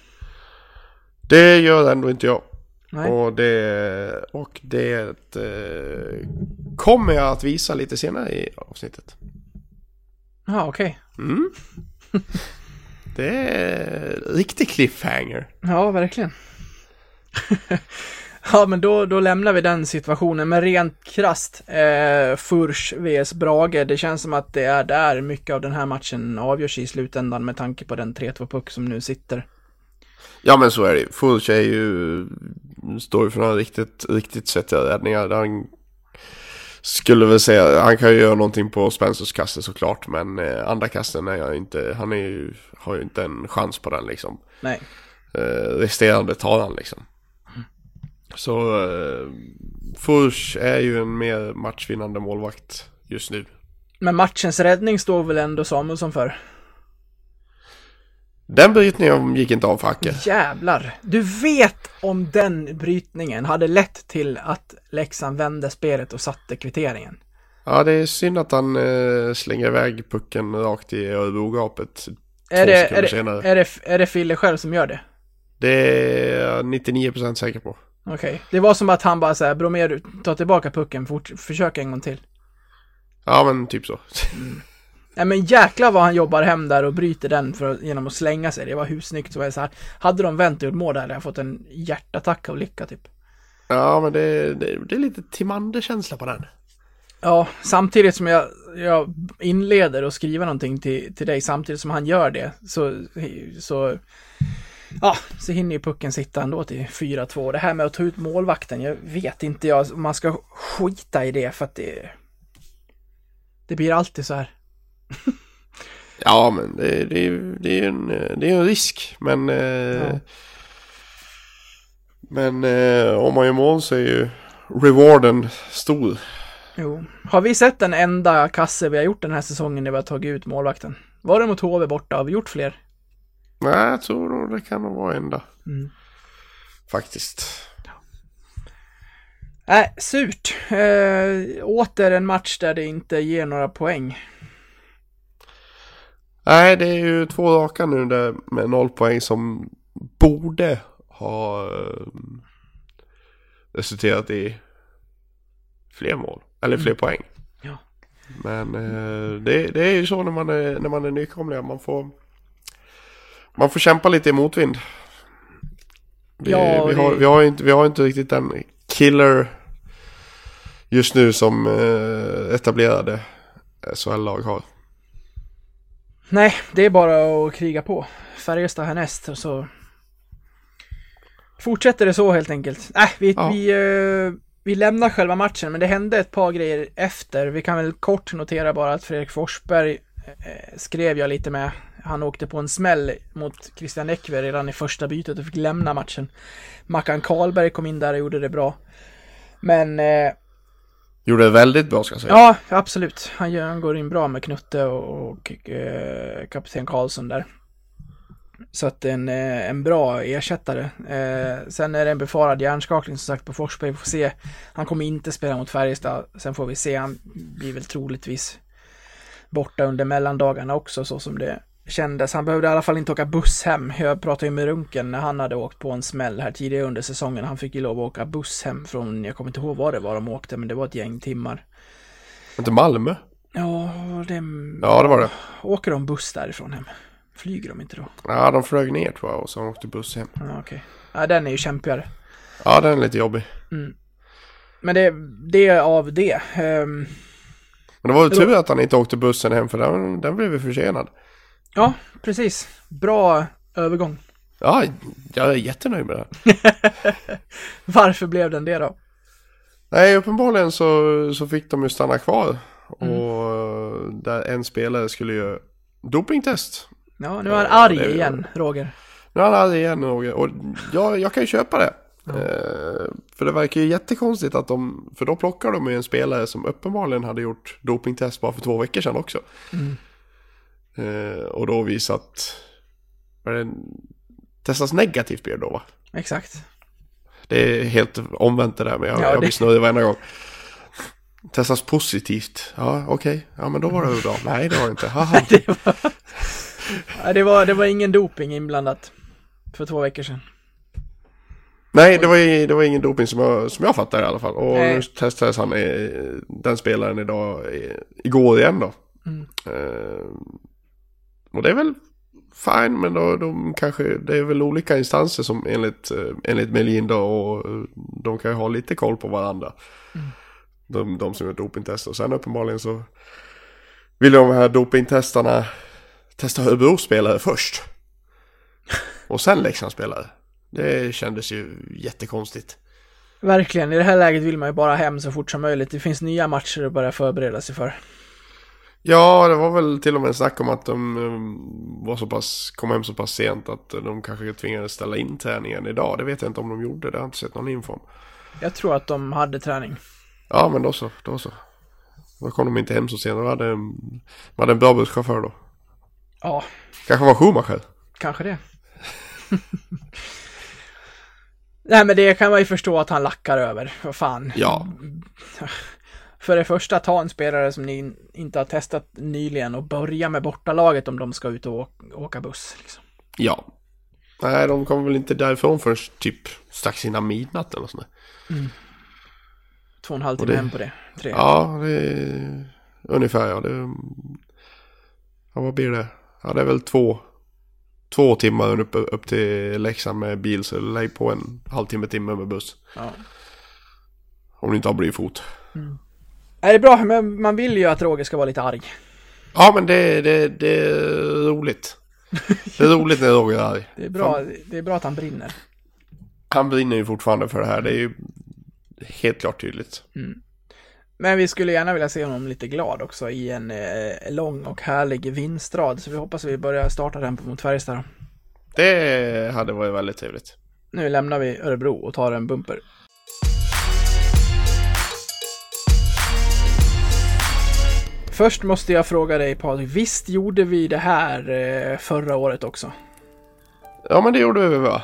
Det gör ändå inte jag. Nej. Och det, och det eh, kommer jag att visa lite senare i avsnittet. Ja, okej. Mm. Det är riktig cliffhanger. Ja, verkligen. ja, men då, då lämnar vi den situationen. Men rent krasst, eh, Furs vs Brage, det känns som att det är där mycket av den här matchen avgörs i slutändan med tanke på den 3-2-puck som nu sitter. Ja men så är det ju. Fulch är ju, står ju för några riktigt, riktigt svettiga räddningar. Han skulle väl säga, han kan ju göra någonting på Spencers kasse såklart. Men eh, andra kasten är jag inte, han är ju, har ju inte en chans på den liksom. Nej. Eh, resterande tar han liksom. Så eh, Fulch är ju en mer matchvinnande målvakt just nu. Men matchens räddning står väl ändå Samuelsson för? Den brytningen gick inte av för Hacke. Jävlar! Du vet om den brytningen hade lett till att Leksand vände spelet och satte kvitteringen. Ja, det är synd att han eh, slänger iväg pucken rakt i Örebrogapet Är det, är, det, senare. är, det, är det Fille själv som gör det? Det är jag 99% säker på. Okej. Det var som att han bara säger Bromér, ta tillbaka pucken, fort, försök en gång till. Ja, men typ så. Nej men jäklar vad han jobbar hem där och bryter den för, genom att slänga sig. Det var hur snyggt så var det så här. Hade de vänt och gjort mål där hade jag fått en hjärtattack av lycka typ. Ja, men det, det, det är lite Timander-känsla på den. Ja, samtidigt som jag, jag inleder och skriver någonting till, till dig, samtidigt som han gör det, så, så, ja, så hinner ju pucken sitta ändå till 4-2. Det här med att ta ut målvakten, jag vet inte jag, om man ska skita i det för att det, det blir alltid så här. Ja, men det, det, är- det är en, det är en risk. Men, eh, Ja. men eh, om man gör mål så är ju rewarden stor. Jo. Har vi sett den enda kasse vi har gjort den här säsongen när vi har tagit ut målvakten? Var det mot HV borta? Har vi gjort fler? Nej, jag tror nog det kan nog vara enda. Mm. Faktiskt. Nej, surt. Eh, åter en match där det inte ger några poäng. Nej, det är ju två raka nu där med noll poäng som borde ha eh, resulterat i fler mål. Eller fler poäng. Ja. Men eh, det, det är ju så när man är, när man är nykomling. Man får, man får kämpa lite i motvind. Vi, Ja, vi, har, vi, har inte, vi har inte riktigt den killer just nu som eh, etablerade SHL-lag har. Nej, det är bara att kriga på. Färjestad härnäst och så... Fortsätter det så helt enkelt. Äh, vi, Ja. vi, eh, vi lämnar själva matchen, men det hände ett par grejer efter. Vi kan väl kort notera bara att Fredrik Forsberg skrev jag lite med. Han åkte på en smäll mot Christian Ekver redan i första bytet och fick lämna matchen. Mackan Karlberg kom in där och gjorde det bra. Men eh, Gjorde det väldigt bra ska jag säga. Ja, absolut. Han, gör, han går in bra med Knutte och, och eh, kapten Karlsson där. Så att en, eh, en bra ersättare. Eh, sen är det en befarad hjärnskakning som sagt på Forsberg. Vi får se. Han kommer inte spela mot Färjestad. Sen får vi se. Han blir väl troligtvis borta under mellandagarna också så som det kändes. Han behövde i alla fall inte åka buss hem. Jag pratade ju med Runken när han hade åkt på en smäll här tidigare under säsongen. Han fick ju lov att åka buss hem från, jag kommer inte ihåg vad det var de åkte, men det var ett gäng timmar. Inte Malmö? Ja, det... Ja, det var det. Åker de buss därifrån hem? Flyger de inte då? Ja, de flög ner tror jag och så åkte buss hem. Ja, okej. Ja, den är ju kämpigare. Ja, den är lite jobbig. Men det, det är av det. Ehm, Men det var ju tur att han inte åkte bussen hem för den, den blev ju försenad. ja, precis. Bra övergång. Ja, jag är jättenöjd med det. Varför blev den det då? Nej, uppenbarligen så, så fick de ju stanna kvar. Och där en spelare skulle göra dopingtest. Ja, nu är han arg igen, Roger. Nu är han arg igen Roger. Och jag, jag kan ju köpa det. Eh, för det verkar ju jättekonstigt att de, för då plockar de ju en spelare som uppenbarligen hade gjort dopingtest bara för två veckor sedan också. Eh, och då visat, vad är det, testas negativt blir det då va? Exakt. Det är helt omvänt det där men jag, Ja, jag det- blir snurrig varenda gång. Testas positivt. Ja, okej. Ja, men då var det bra. Nej, det var det inte. Haha. Det var, ja, det var, det var ingen doping inblandat. För två veckor sedan. Nej, det var, det var ingen doping som jag, som jag fattar i alla fall. Och Nej. nu testades han, den spelaren idag, igår igen då. Mm. Eh, och det är väl fine, men då, de kanske, det är väl olika instanser som enligt, eh, enligt Melinda och eh, de kan ju ha lite koll på varandra. Mm. De, de som gör dopingtester. Och sen uppenbarligen så vill de här dopingtestarna testa Örebro-spelare först. Och sen Leksandsspelare. Det kändes ju jättekonstigt. Verkligen, i det här läget vill man ju bara hem så fort som möjligt. Det finns nya matcher att börja förbereda sig för. Ja, det var väl till och med snack om att de eh, var så pass, kom hem så pass sent att de kanske tvingades ställa in träningen idag. Det vet jag inte om de gjorde, det har jag inte sett någon info om. Jag tror att de hade träning. Ja, men då så, då så. Då kom de inte hem så sent, de hade, de hade en bra busschaufför då. Ja, Kanske var Schumacher. kanske det. Nej men det kan man ju förstå att han lackar över. Vad fan. Ja, För det första, ta en spelare som ni in- inte har testat nyligen och börja med bortalaget om de ska ut och åka, buss. Liksom. ja. Nej, de kom väl inte därifrån förrän typ strax innan midnatt eller sånt där. Två och en halv timme det- hem på det. Tre. Ja, det är ungefär ja. Det, ja, vad blir det? Ja, det är väl två, två timmar upp, upp till Leksand med bil. Så lägg på en halvtimme, timme med buss. Ja. Om du inte har blyfot. Det är bra, men man vill ju att Roger ska vara lite arg. Ja, men det, det, det är roligt. Det är roligt när Roger är arg. Det är bra, det är bra att han brinner. Han brinner ju fortfarande för det här. Det är ju helt klart tydligt. Men vi skulle gärna vilja se honom lite glad också i en eh, lång och härlig vinstrad. Så vi hoppas att vi börjar starta den på mot Färjestad. då. Det hade varit väldigt trevligt. Nu lämnar vi Örebro och tar en bumper. Först måste jag fråga dig Patrik, visst gjorde vi det här eh, förra året också? Ja, men det gjorde vi va?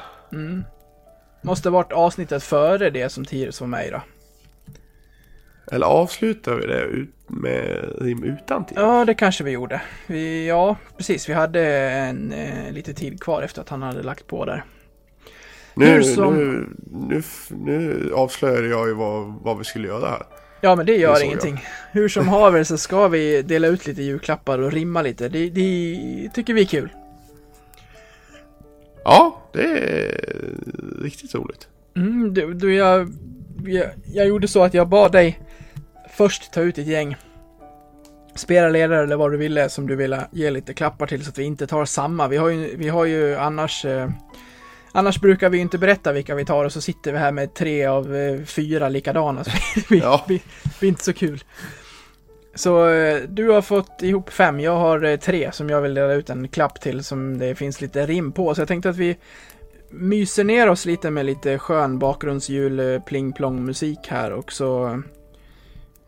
Måste varit avsnittet före det som Tires var med i då? Eller avslutar vi det ut med rim utan till? Ja, det kanske vi gjorde. Vi, ja, precis. Vi hade en eh, lite tid kvar efter att han hade lagt på där. Nu, som- nu, nu, nu avslöjade jag ju vad, vad vi skulle göra här. Ja, men det gör jag. ingenting. Hur som haver så ska vi dela ut lite julklappar och rimma lite. Det, det tycker vi är kul. Ja, det är riktigt roligt. Mm, du, du jag, jag, jag gjorde så att jag bad dig först ta ut ett gäng spelarledare eller vad du ville som du ville ge lite klappar till så att vi inte tar samma. Vi har ju, vi har ju annars eh, Annars brukar vi inte berätta vilka vi tar och så sitter vi här med tre av eh, fyra likadana. Så blir, Ja. blir, blir inte så kul. Så eh, du har fått ihop fem, jag har eh, tre som jag vill dela ut en klapp till som det finns lite rim på. Så jag tänkte att vi myser ner oss lite med lite skön bakgrundsjul, pling plong musik här och så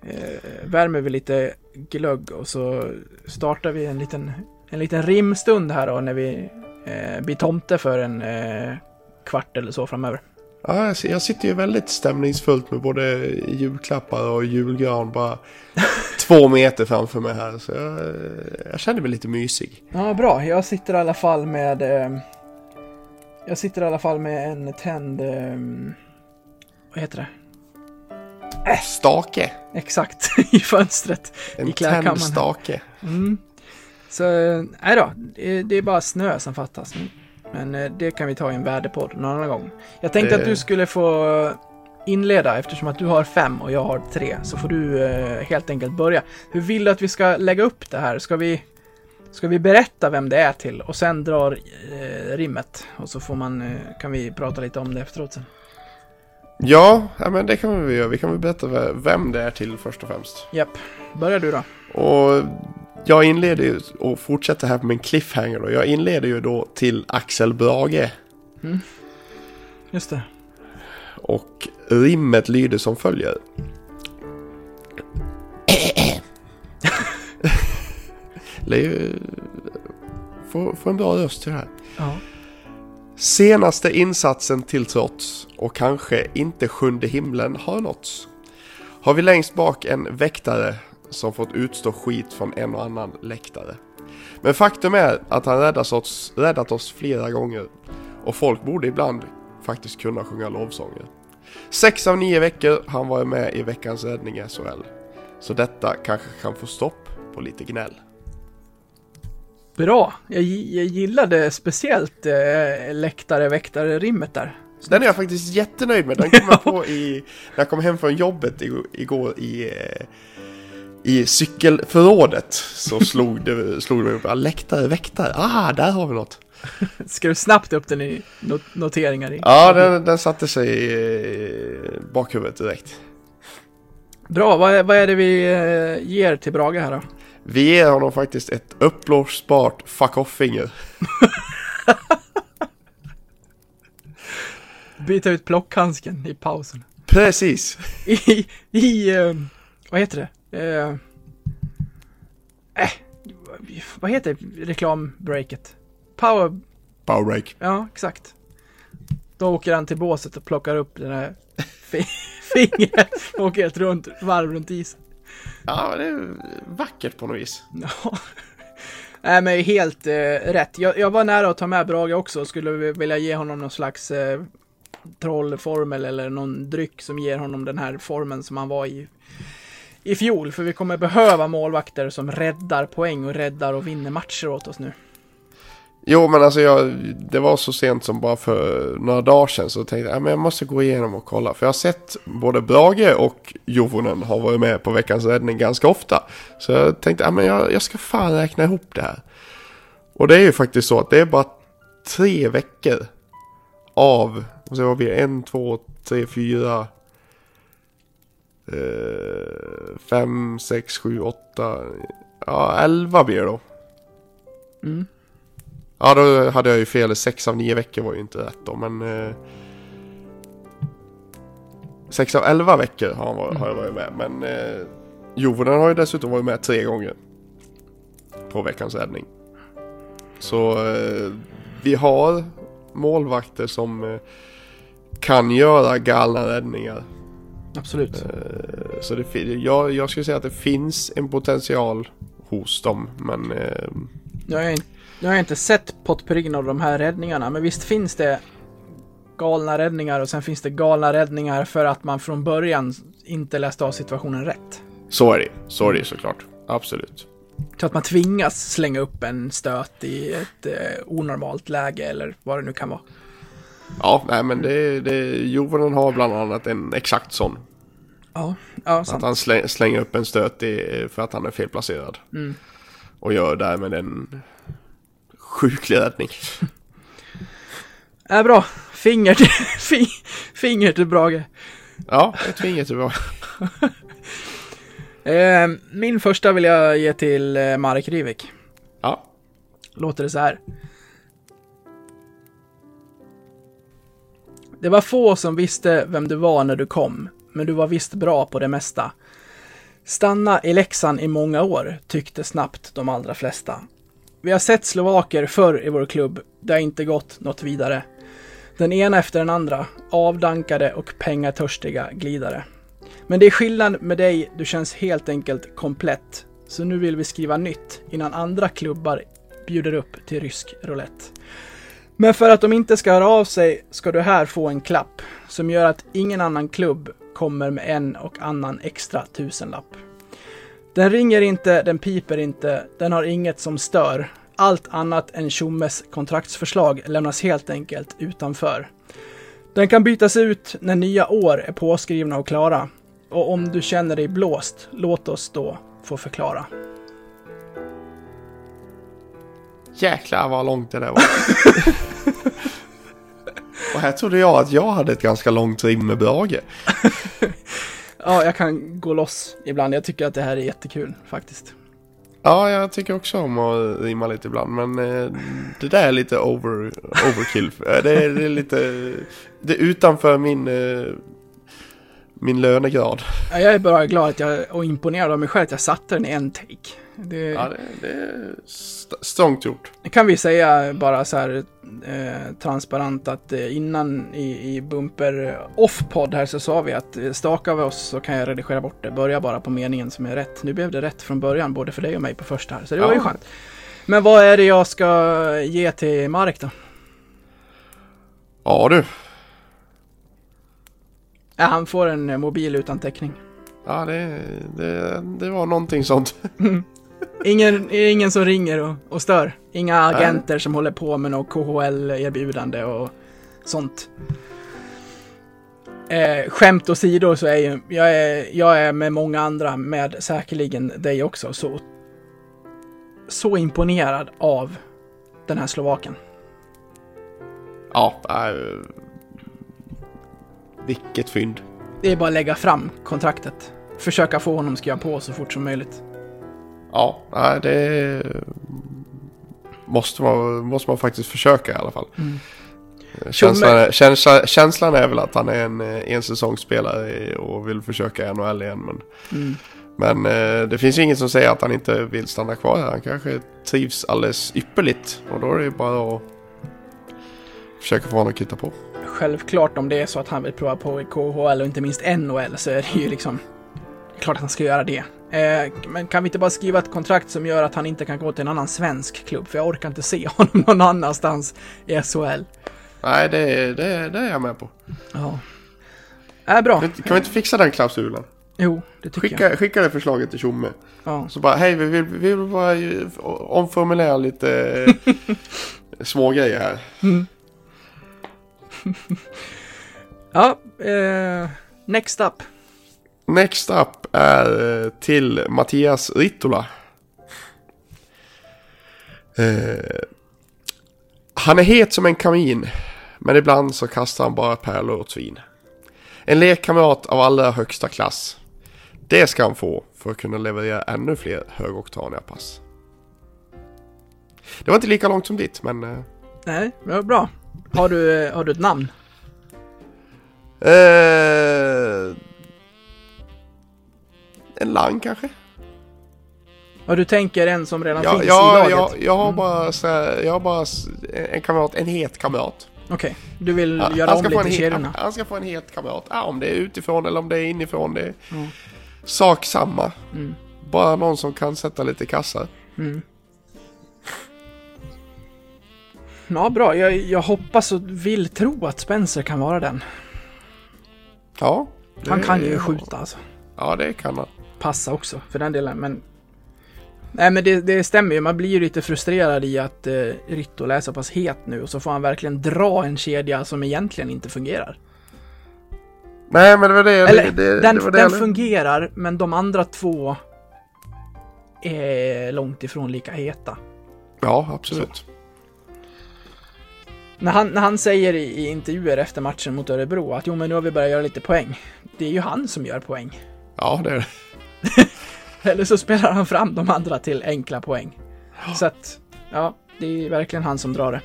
eh, värmer vi lite glögg och så startar vi en liten, en liten rimstund här då när vi eh, blir tomte för en eh, kvart eller så framöver. Ja, jag sitter ju väldigt stämningsfullt med både julklappar och julgran bara två meter framför mig här. Så jag, jag känner mig lite mysig. Ja, bra. Jag sitter i alla fall med... Eh, jag sitter i alla fall med en tänd... Eh, vad heter det? Stake. Exakt, i fönstret. I En klädkammaren. tänd stake. Mm. Så, eh, nej då. Det, är bara snö som fattas. Men eh, det kan vi ta i en värdepodd någon annan gång. Jag tänkte Det- att du skulle få inleda eftersom att du har fem och jag har tre. Så får du eh, helt enkelt börja. Hur vill du att vi ska lägga upp det här? Ska vi, ska vi berätta vem det är till och sen drar eh, rimmet? Och så får man, eh, kan vi prata lite om det efteråt sen. Ja, men det kan vi göra. Vi kan väl berätta ve- vem det är till först och främst. Japp, börja du då. Och jag inleder ju och fortsätter här med en cliffhanger då. Jag inleder ju då till Axel Brage. Just det. Och rimmet lyder som följer. Det är ju... Få, få en bra röst till det här. Ja. Senaste insatsen till trots och kanske inte sjunde himlen har nåtts. Har vi längst bak en väktare som fått utstå skit från en och annan läktare. Men faktum är att han räddat oss, räddat oss flera gånger och folk borde ibland faktiskt kunna sjunga lovsånger. Sex av nio veckor har han varit med i veckans räddning i SHL. Så detta kanske kan få stopp på lite gnäll. Bra. Jag, jag gillade speciellt eh, läktare-väktare-rimmet där. Den är jag faktiskt jättenöjd med. Den kom jag på i, när jag kom hem från jobbet igår, i, eh, i cykelförrådet. Så slog det, slog det upp, läktare, väktare, ah, där har vi något. Ska du snabbt upp den i not- noteringar? I? Ja, den, den satte sig i eh, bakhuvudet direkt. Bra, vad är, vad är det vi eh, ger till Brage här då? Vi ger honom faktiskt ett uppblåsbart fuck off-finger. Byta ut plockhandsken i pausen. Precis. I, i eh, vad heter det? Eh, äh, vad heter reklambreaket? Power, Powerbreak. ja exakt. Då åker han till båset och plockar upp den här fi- fingret och åker ett runt, varv runt isen. Ja, det är vackert på något vis. Ja. Nej men helt eh, rätt. Jag, jag var nära att ta med Brage också och skulle vilja ge honom någon slags eh, trollformel eller någon dryck som ger honom den här formen som han var i i fjol. För vi kommer behöva målvakter som räddar poäng och räddar och vinner matcher åt oss nu. Jo, men alltså jag, det var så sent som bara för några dagar sedan så tänkte jag att jag måste gå igenom och kolla. För jag har sett både Brage och Jovonen har varit med på veckans räddning ganska ofta. Så jag tänkte att jag, jag ska fan räkna ihop det här. Och det är ju faktiskt så att det är bara tre veckor av, och så vad blir det? En, två, tre, fyra, eh, fem, sex, sju, åtta, ja elva blir det då. Mm. Ja, då hade jag ju fel. Sex av nio veckor var ju inte rätt då, men... Eh, sex av elva veckor har, han varit, har jag varit med, men... Eh, Jovonen har ju dessutom varit med tre gånger. På veckans räddning. Så eh, vi har målvakter som eh, kan göra galna räddningar. Absolut. Eh, så det, jag, jag skulle säga att det finns en potential hos dem, men... Eh, jag, in- nu har jag inte sett potpurrin av de här räddningarna, men visst finns det galna räddningar och sen finns det galna räddningar för att man från början inte läste av situationen rätt. så är det. Så är det såklart. Absolut. Så att man tvingas slänga upp en stöt i ett eh, onormalt läge eller vad det nu kan vara. Ja, nej men det, det, Jovonen har bland annat en exakt sån. Ja, ja Att sant. han släng, slänger upp en stöt i, för att han är felplacerad. Mm. Och gör därmed en sjuklig räddning. Är bra. Finger till, fi- finger till Brage. Ja, ett finger till bra. Eh, min första vill jag ge till eh, Marek Rivik. Ja. Låter det så här. Det var få som visste vem du var när du kom, men du var visst bra på det mesta. Stanna i Leksand i många år, tyckte snabbt de allra flesta. Vi har sett slovaker förr i vår klubb, det har inte gått något vidare. Den ena efter den andra, avdankade och pengatörstiga glidare. Men det är skillnad med dig, du känns helt enkelt komplett. Så nu vill vi skriva nytt innan andra klubbar bjuder upp till rysk roulette. Men för att de inte ska höra av sig ska du här få en klapp som gör att ingen annan klubb kommer med en och annan extra tusenlapp. Den ringer inte, den piper inte, den har inget som stör. Allt annat än Tjommes kontraktsförslag lämnas helt enkelt utanför. Den kan bytas ut när nya år är påskrivna och klara. Och om du känner dig blåst, låt oss då få förklara. Jäklar vad långt det där var. Och här trodde jag att jag hade ett ganska långt rim med Brage. Ja, jag kan gå loss ibland. Jag tycker att det här är jättekul faktiskt. Ja, jag tycker också om att rimma lite ibland, men eh, det där är lite over, overkill. Eh, det, är, det är lite, det är utanför min, eh, min lönegrad. Ja, Jag är bara glad att jag, och imponerad av mig själv att jag satte den i en take. Det, Ja, det, det är st- strångt gjort. kan vi säga bara så här eh, transparent att eh, innan i, i Bumper eh, off-podd här så sa vi att eh, stakar vi oss så kan jag redigera bort det. Börja bara på meningen som är rätt. Nu blev det rätt från början, både för dig och mig på första här, så det var ju Ja. skönt. Men vad är det jag ska ge till Marek då? Ja du. Ja, han får en mobil utan täckning. Ja, det, det, det var någonting sånt. Ingen, ingen som ringer och, och stör. Inga agenter som håller på med något KHL-erbjudande och sånt. Eh, skämt åsido så är ju, jag är, jag är med många andra, med säkerligen dig också, så, så imponerad av den här slovaken. Ja, äh, vilket fynd. Det är bara att lägga fram kontraktet. Försöka få honom skriva på så fort som möjligt. Ja, det måste man, måste man faktiskt försöka i alla fall. Känslan, är- känsla, känslan är väl att han är en eh, ensäsongsspelare och vill försöka NHL igen. Men, men eh, det finns ju inget som säger att han inte vill stanna kvar här. Han kanske trivs alldeles ypperligt. Och då är det ju bara att försöka få honom att kitta på. Självklart om det är så att han vill prova på i KHL och inte minst NHL så är det ju liksom klart att han ska göra det. Eh, men kan vi inte bara skriva ett kontrakt som gör att han inte kan gå till en annan svensk klubb? För jag orkar inte se honom någon annanstans i SHL. Nej, det, det, det är jag med på. Ja. Är bra. Kan vi inte- fixa den klausulen? Jo, det tycker jag. Skicka, skicka det förslaget till Tjomme. Ja. Så bara, hej vi vill, vi vill bara omformulera lite eh, små grejer här. Ja, eh, next up. Next up är eh, till Mattias Rittola. Eh, han är het som en kamin, men ibland så kastar han bara pärlor åt svin. En lekkamrat av allra högsta klass. Det ska han få för att kunna leverera ännu fler högoktaniga pass. Det var inte lika långt som ditt, men... Eh, Nej, det var bra. Har du, har du ett namn? eh, en lang kanske? Ja, du tänker en som redan Ja, finns i ja, laget? ja, jag har bara, så här, jag har bara en kamrat, en het kamrat. Okej, du vill Ja, göra om lite i kedjorna? han ska få en het kamrat. Ja, om det är utifrån eller om det är inifrån. Det är sak samma. Mm. Bara någon som kan sätta lite kassar. Ja, bra. Jag, jag hoppas och vill tro att Spencer kan vara den. Ja. Han kan ju skjuta alltså. Ja, det kan han. Passa också för den delen, men... Nej men det, det stämmer ju, man blir ju lite frustrerad i att eh, Rittola är så pass het nu och så får han verkligen dra en kedja som egentligen inte fungerar. Nej, men det var det. Eller, det, det, den, var den fungerar, men de andra två är långt ifrån lika heta. Ja, absolut. När han, när han säger i, i intervjuer efter matchen mot Örebro att jo men nu har vi börjat göra lite poäng. Det är ju han som gör poäng. Ja, det är det. Eller så spelar han fram de andra till enkla poäng. Så att, ja, det är verkligen han som drar det.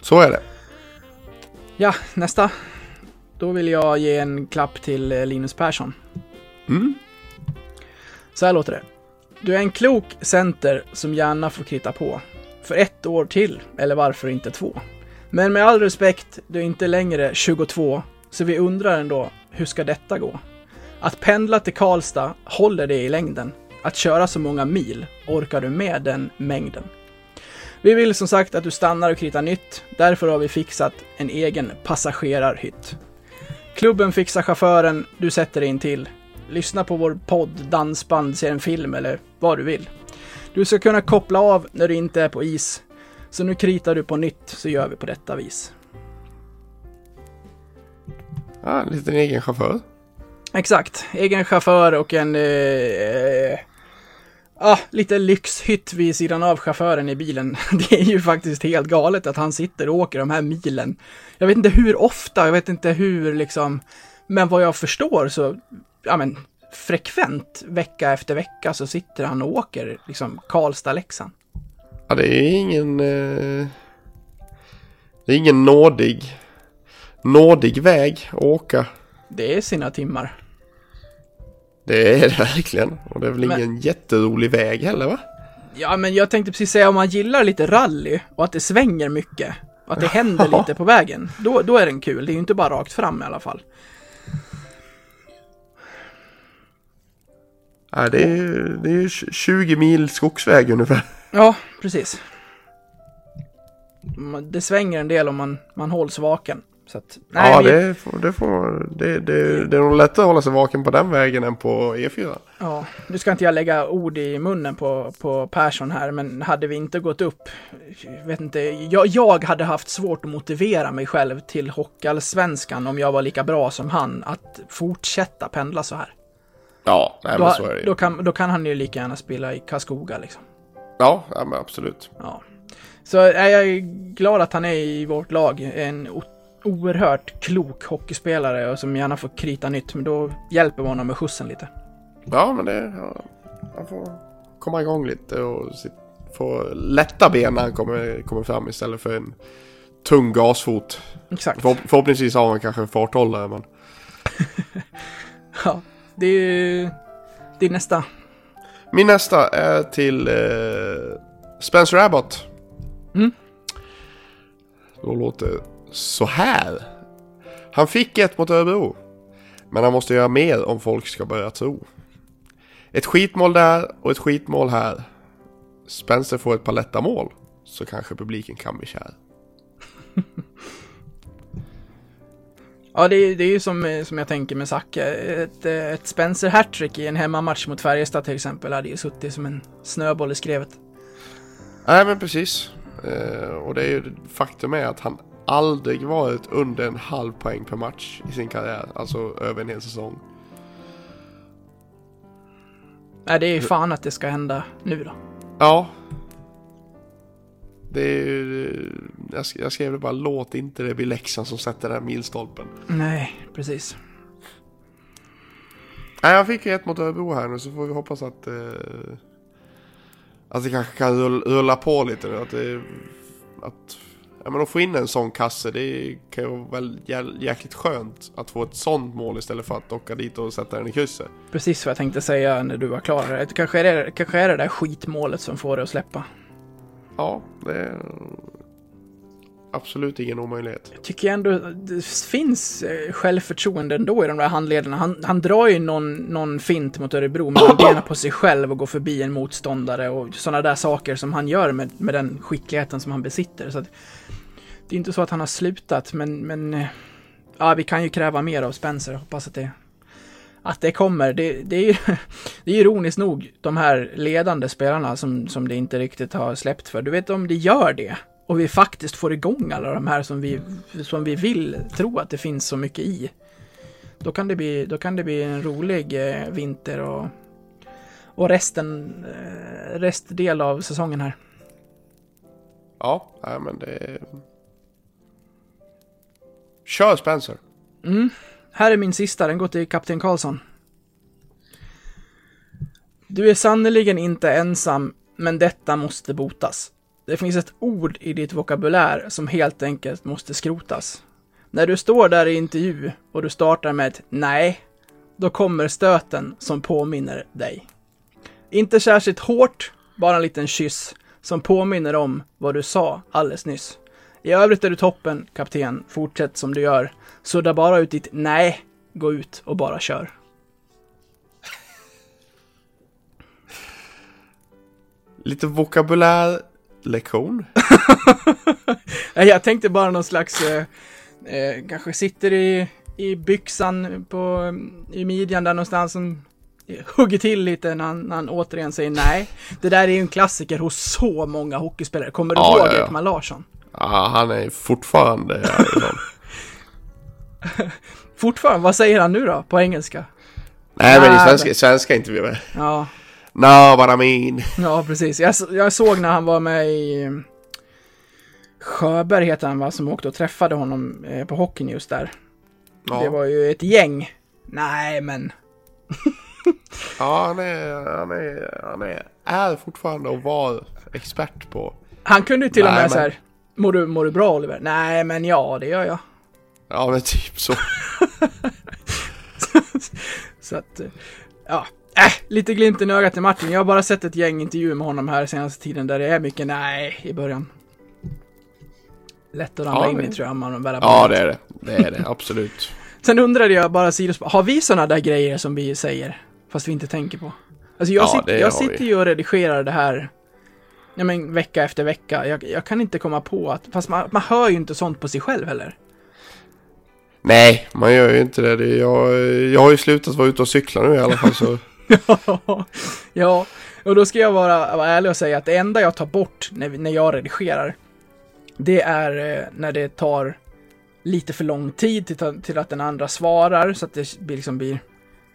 Så är det. Ja, nästa. Då vill jag ge en klapp till eh, Linus Persson. Mm. Så här låter det. Du är en klok center som gärna får krita på. För ett år till, eller varför inte två. Men med all respekt, du är inte längre 22, så vi undrar ändå, hur ska detta gå? Att pendla till Karlstad, håller det i längden? Att köra så många mil, orkar du med den mängden? Vi vill som sagt att du stannar och kritar nytt, därför har vi fixat en egen passagerarhytt. Klubben fixar chauffören, du sätter dig in till. Lyssna på vår podd, dansband, se en film eller vad du vill. Du ska kunna koppla av när du inte är på is. Så nu kritar du på nytt så gör vi på detta vis. Ja, en liten egen chaufför. Exakt, egen chaufför och en... Eh, eh, ah, lite lyxhytt vid sidan av chauffören i bilen. Det är ju faktiskt helt galet att han sitter och åker de här milen. Jag vet inte hur ofta, jag vet inte hur liksom... Men vad jag förstår så, ja men, frekvent vecka efter vecka så sitter han och åker liksom Karlstad-Leksand. Ja, det är ingen... Eh, det är ingen nådig... Nådig väg att åka. Det är sina timmar. Det är det verkligen. Och det är väl Men- ingen jätterolig väg heller va? Ja, men jag tänkte precis säga om man gillar lite rally och att det svänger mycket och att det händer Ja. lite på vägen, då, då är den kul. Det är ju inte bara rakt fram i alla fall. Nej, det är, det är 20 mil skogsväg ungefär. Ja, precis. Det svänger en del om man, man hålls vaken. Så att, nej, ja, vi, det, får, det, får, det, det, det är nog lättare att hålla sig vaken på den vägen än på E E4. ja, nu ska inte jag lägga ord i munnen på, på Persson här, men hade vi inte gått upp, jag vet inte, jag, jag hade haft svårt att motivera mig själv till Hockeyallsvenskan om jag var lika bra som han att fortsätta pendla så här. Ja, nej, men Då, så är det ju. då, kan, då kan han ju lika gärna spela i Karlskoga liksom. Ja, ja, men absolut. Ja. Så är jag är glad att han är i vårt lag. En oerhört klok hockeyspelare och som gärna får krita nytt, men då hjälper vi honom med skjutsen lite. Ja, men det... Ja, han får komma igång lite och få lätta ben när han kommer, kommer fram istället för en tung gasfot. Exakt. Förhopp, förhoppningsvis har han kanske en farthållare, men... Ja, det är ju... Det är nästa. Min nästa är till eh, Spencer Abbott. Mm. Då låter så här. Han fick ett mot Örebro. Men han måste göra mer om folk ska börja tro. Ett skitmål där och ett skitmål här. Spencer får ett par mål Så kanske publiken kan bli kär. Ja, det är, det är ju som, eh, som jag tänker med Zacke. Ett, eh, ett Spencer hattrick i en hemmamatch mot Färjestad till exempel hade ju suttit som en snöboll i skrevet. Nej men precis. Eh, och det är ju faktum är att han aldrig varit under en halv poäng per match i sin karriär. Alltså över en hel säsong. Nej, det är ju fan att det ska hända nu då. Ja. Det är ju, jag, sk- jag skrev det bara, låt inte det bli Leksand som sätter den här milstolpen. Nej, precis. Nej, jag fick ett mot Örebro här nu så får vi hoppas att, eh, att det kanske kan rull- rulla på lite nu. Att, det, att ja, men att få in en sån kasse, det kan ju vara jäkligt skönt att få ett sånt mål istället för att åka dit och sätta den i krysset. Precis vad jag tänkte säga när du var klar. Kanske är det, kanske är det där skitmålet som får det att släppa. Ja, det är absolut ingen omöjlighet. Jag tycker ändå det finns eh, självförtroende ändå i de där handlederna. Han, han drar ju någon, någon fint mot Örebro med benen på sig själv och går förbi en motståndare och sådana där saker som han gör med, med den skickligheten som han besitter. Så att, det är inte så att han har slutat, men, men eh, ja, vi kan ju kräva mer av Spencer. Hoppas att det, att det kommer. Det, det, är, ju- det är ironiskt nog de här ledande spelarna som, som det inte riktigt har släppt för. Du vet om det gör det och vi faktiskt får igång alla de här som vi, som vi vill tro att det finns så mycket i. Då kan det bli, då kan det bli en rolig eh, vinter och, och resten, eh, restdel av säsongen här. Ja, nej, men det, Kör Spencer. Mm. Här är min sista, den går till kapten Karlsson. Du är sannerligen inte ensam, men detta måste botas. Det finns ett ord i ditt vokabulär som helt enkelt måste skrotas. När du står där i intervju och du startar med ett nej, då kommer stöten som påminner dig. Inte särskilt hårt, bara en liten kyss som påminner om vad du sa alldeles nyss. I övrigt är du toppen, kapten. Fortsätt som du gör. Sudda bara ut ditt nej. Gå ut och bara kör. Lite vokabulärlektion. Jag tänkte bara någon slags, eh, eh, kanske sitter i, i byxan på, i midjan där någonstans som hugger till lite när han, när han återigen säger nej. Det där är ju en klassiker hos så många hockeyspelare. Kommer du Ja, ihåg ja, ja. Ekman Larsson? Ja, han är fortfarande härifrån. Fortfarande, vad säger han nu då på engelska? Nej men i svenska, svenska intervjuer. Ja, No, what I mean. ja precis. Jag, jag såg när han var med i eh, Sjöberg heter han va, som åkte och träffade honom eh, på Hockey News där. Ja, Det var ju ett gäng. Nej, men ja han, är, han, är, han är, är fortfarande och var expert på. han kunde ju till och Nej, med men- så här. Mår du, mår du bra Oliver? Nej, men ja, det gör jag. Ja men typ så. Så att, ja. Äh, lite glimt i ögat till Martin. Jag har bara sett ett gäng intervjuer med honom här senaste tiden där det är mycket nej i början. Lätt att ramla Ja, in i tror jag, man väl Ja det är det. Det är det, absolut. Sen undrade jag bara sidospår, har vi sådana där grejer som vi säger, fast vi inte tänker på? Alltså jag, Ja, sit, jag sitter ju och redigerar det här, ja men vecka efter vecka. Jag, jag kan inte komma på att, fast man, man hör ju inte sånt på sig själv heller. Nej, man gör ju inte det. jag, jag har ju slutat vara ute och cykla nu i alla fall så. ja, och då ska jag vara, vara ärlig och säga att det enda jag tar bort när, när jag redigerar, det är eh, när det tar lite för lång tid till, till att den andra svarar, så att det blir, liksom blir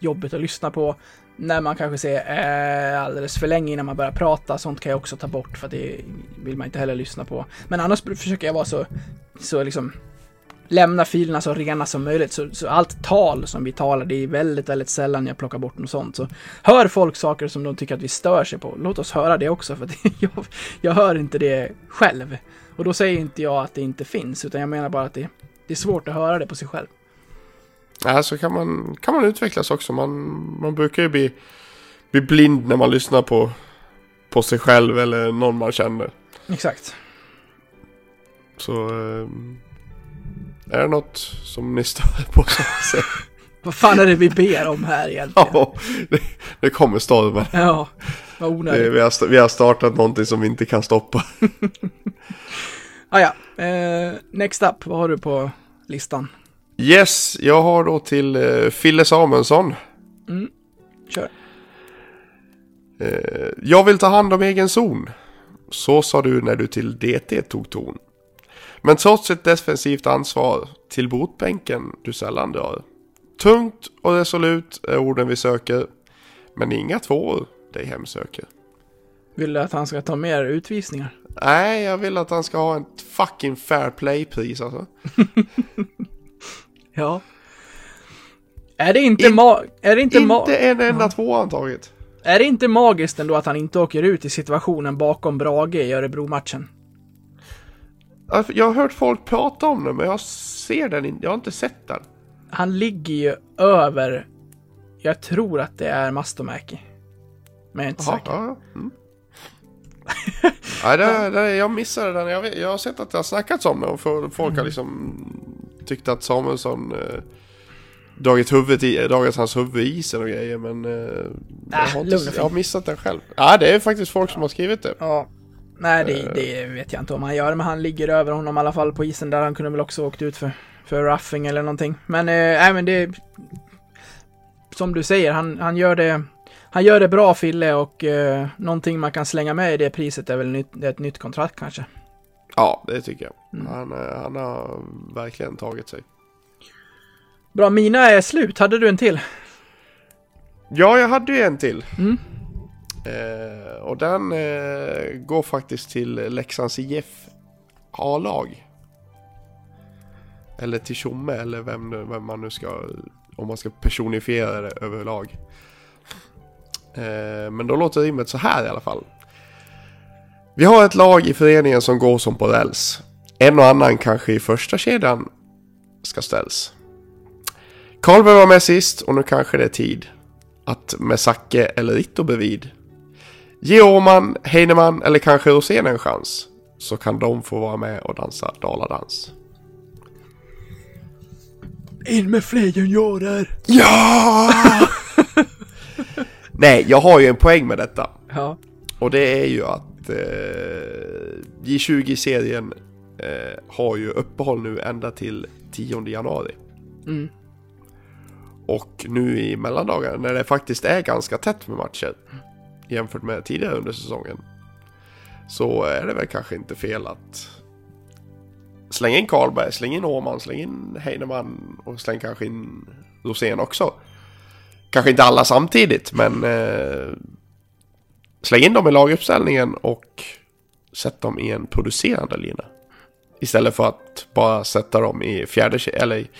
jobbigt att lyssna på. När man kanske säger eh, alldeles för länge innan man börjar prata, sånt kan jag också ta bort för att det vill man inte heller lyssna på. Men annars försöker jag vara så, så liksom lämna filerna så rena som möjligt. Så, så allt tal som vi talar, det är väldigt, väldigt sällan jag plockar bort något sånt. Så hör folk saker som de tycker att vi stör sig på, låt oss höra det också, för att jag, jag hör inte det själv. Och då säger inte jag att det inte finns, utan jag menar bara att det, det är svårt att höra det på sig själv. Ja, så kan man, kan man utvecklas också. Man, man brukar ju bli, bli blind när man lyssnar på, på sig själv eller någon man känner. Exakt. Så ehm, är det något som ni stör på så. Vad fan är det vi ber om här egentligen? Ja, det, det kommer stormen. Ja, vad onödigt. vi, har, vi har startat någonting som vi inte kan stoppa. Ah, ja. Eh, next up, vad har du på listan? Yes, jag har då till uh, Fille Samuelsson. Kör. Eh, jag vill ta hand om egen zon. Så sa du när du till DT tog ton. Men trots ett defensivt ansvar till botbänken du sällan drar. Tungt och resolut är orden vi söker. Men inga tvåor dig hemsöker. Vill du att han ska ta mer utvisningar? Nej, jag vill att han ska ha ett fucking fair play-pris alltså. Ja. Är det inte, In- ma- är det inte, ma- Inte en enda tvåa antaget. är det inte magiskt ändå att han inte åker ut i situationen bakom Brage i Örebro-matchen? Alltså, Jag har hört folk prata om det, men jag ser den inte. Jag har inte sett den. Han ligger ju över, jag tror att det är Mastomäki. Men jag är inte Jaha, säker. ja. Mm. Nej, det, det, jag missade den. Jag, vet, jag har sett att det har snackats om det och folk Mm. har liksom tyckt att Samuelsson eh, dragit, huvudet i, dragit hans huvud i isen och grejer men eh, jag, har lugn och inte, jag har missat den själv. Ja, det är faktiskt folk som har skrivit det. Ja. Nej, det, Eh. det vet jag inte om han gör, men han ligger över honom i alla fall på isen där. Han kunde väl också åkt ut för, för roughing eller någonting. Men, eh, nej men det... Som du säger, han, han gör det... Han gör det bra Fille och eh, någonting man kan slänga med i det priset är väl nytt, ett nytt kontrakt kanske. Ja, det tycker jag. Mm. Han, eh, han har verkligen tagit sig. Bra, mina är slut. Hade du en till? Ja, jag hade ju en till. Mm. Eh, och den eh, går faktiskt till Leksands IF A-lag. Eller till Tjomme eller vem, vem man nu ska, om man ska personifiera det överlag. Eh, men då låter rimmet så här i alla fall. Vi har ett lag i föreningen som går som på räls. En och annan kanske i första kedjan ska ställs. Karlberg var med sist och nu kanske det är tid att med Zacke eller Ritto bredvid. Ge Åman, Heinemann eller kanske Rosén en chans. Så kan de få vara med och dansa daladans. In med fler juniorer! Ja! Nej, jag har ju en poäng med detta. Ja. Och det är ju att eh, J20-serien eh, har ju uppehåll nu ända till 10 januari. Mm. Och nu i mellandagarna när det faktiskt är ganska tätt med matcher jämfört med tidigare under säsongen. Så är det väl kanske inte fel att slänga in Karlberg, släng in Åman, släng in Heinemann och släng kanske in Rosén också. Kanske inte alla samtidigt men eh, släng in dem i laguppställningen och sätt dem i en producerande lina. Istället för att bara sätta dem i fjärde eller i,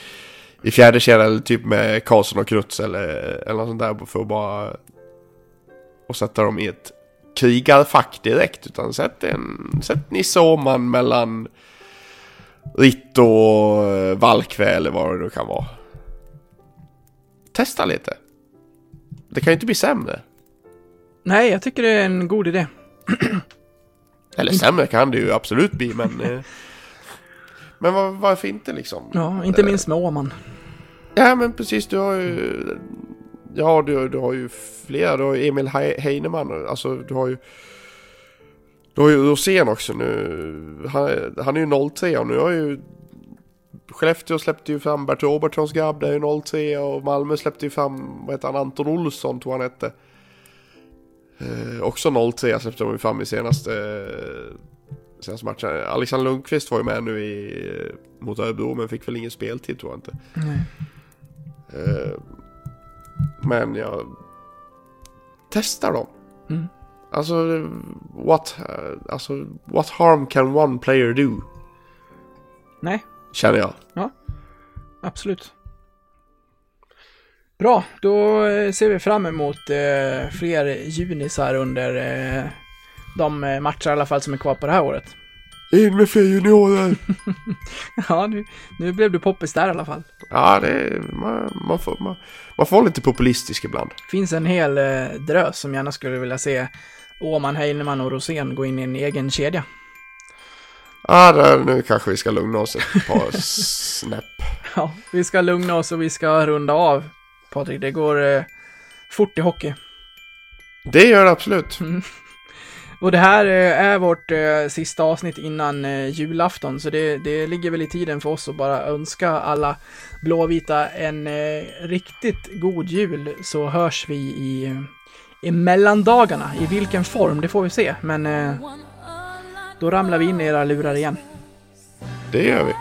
i fjärde kedjan eller typ med Karlsson och Kruts eller, eller något sånt där för att bara och sätta dem i ett krigarfack direkt utan sätt en sätt Nisse Åhman mellan Ritto och eh, Valkve eller vad det nu kan vara. Testa lite. Det kan ju inte bli sämre. Nej, jag tycker det är en god idé. Eller sämre kan det ju absolut bli men... eh, men var, varför inte liksom? Ja, inte minst med Åman. Ja men precis, du har ju... Ja, du, du har ju flera. Du har ju Emil Hei- Heinemann. Alltså du har ju... Du har ju Rosén också nu. Han, han är ju 03 och nu har ju... Skellefteå släppte ju fram Bert Robertsons grabb, det är ju 03 och Malmö släppte ju fram, vad heter han, Anton Olsson tror han hette. Eh, också 03 släppte de ju fram i senaste, senaste matchen. Alexander Lundqvist var ju med nu i, mot Örebro men fick väl ingen speltid tror jag inte. Nej. Eh, men jag testar dem. Mm. Alltså, what, eh, alltså, what harm can one player do? Nej, Känner jag. absolut. Bra, då eh, ser vi fram emot eh, fler junisar under eh, de eh, matcher i alla fall som är kvar på det här året. In med fler juniorer! Ja, nu, nu blev du poppis där i alla fall. ja, det är, man, man, får, man, man får vara lite populistisk ibland. finns en hel eh, drös som gärna skulle vilja se Åman, Heinemann och Rosén gå in i en egen kedja. Ja, där, nu kanske vi ska lugna oss ett par snäpp. Ja, vi ska lugna oss och vi ska runda av. Patrik, det går eh, fort i hockey. Det gör det absolut. Och det här eh, är vårt eh, sista avsnitt innan eh, julafton, så det, det ligger väl i tiden för oss att bara önska alla blåvita en riktigt god jul, så hörs vi i, i mellandagarna. I vilken form, det får vi se, men då ramlar vi in i era lurar igen. Det gör vi.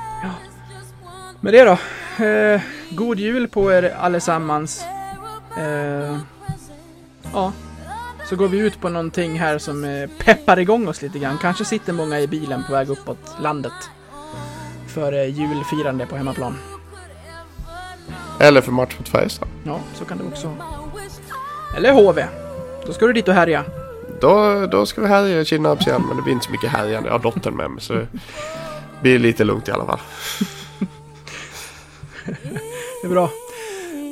Med det då, eh, god jul på er allesammans. Eh, ja, så går vi ut på någonting här som eh, peppar igång oss lite grann. Kanske sitter många i bilen på väg uppåt landet för julfirande på hemmaplan. Eller för match mot Färjestad. Ja, så kan det också. Eller HV. Då ska du dit och härja. Då, då ska vi härja i Kinnarps igen, men det blir inte så mycket härjande. Jag har dottern med mig, så det blir lite lugnt i alla fall. Det är bra.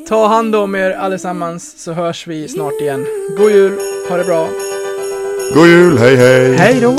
Ta hand om er allesammans så hörs vi snart igen. God jul, ha det bra. God jul, hej hej! Hej då!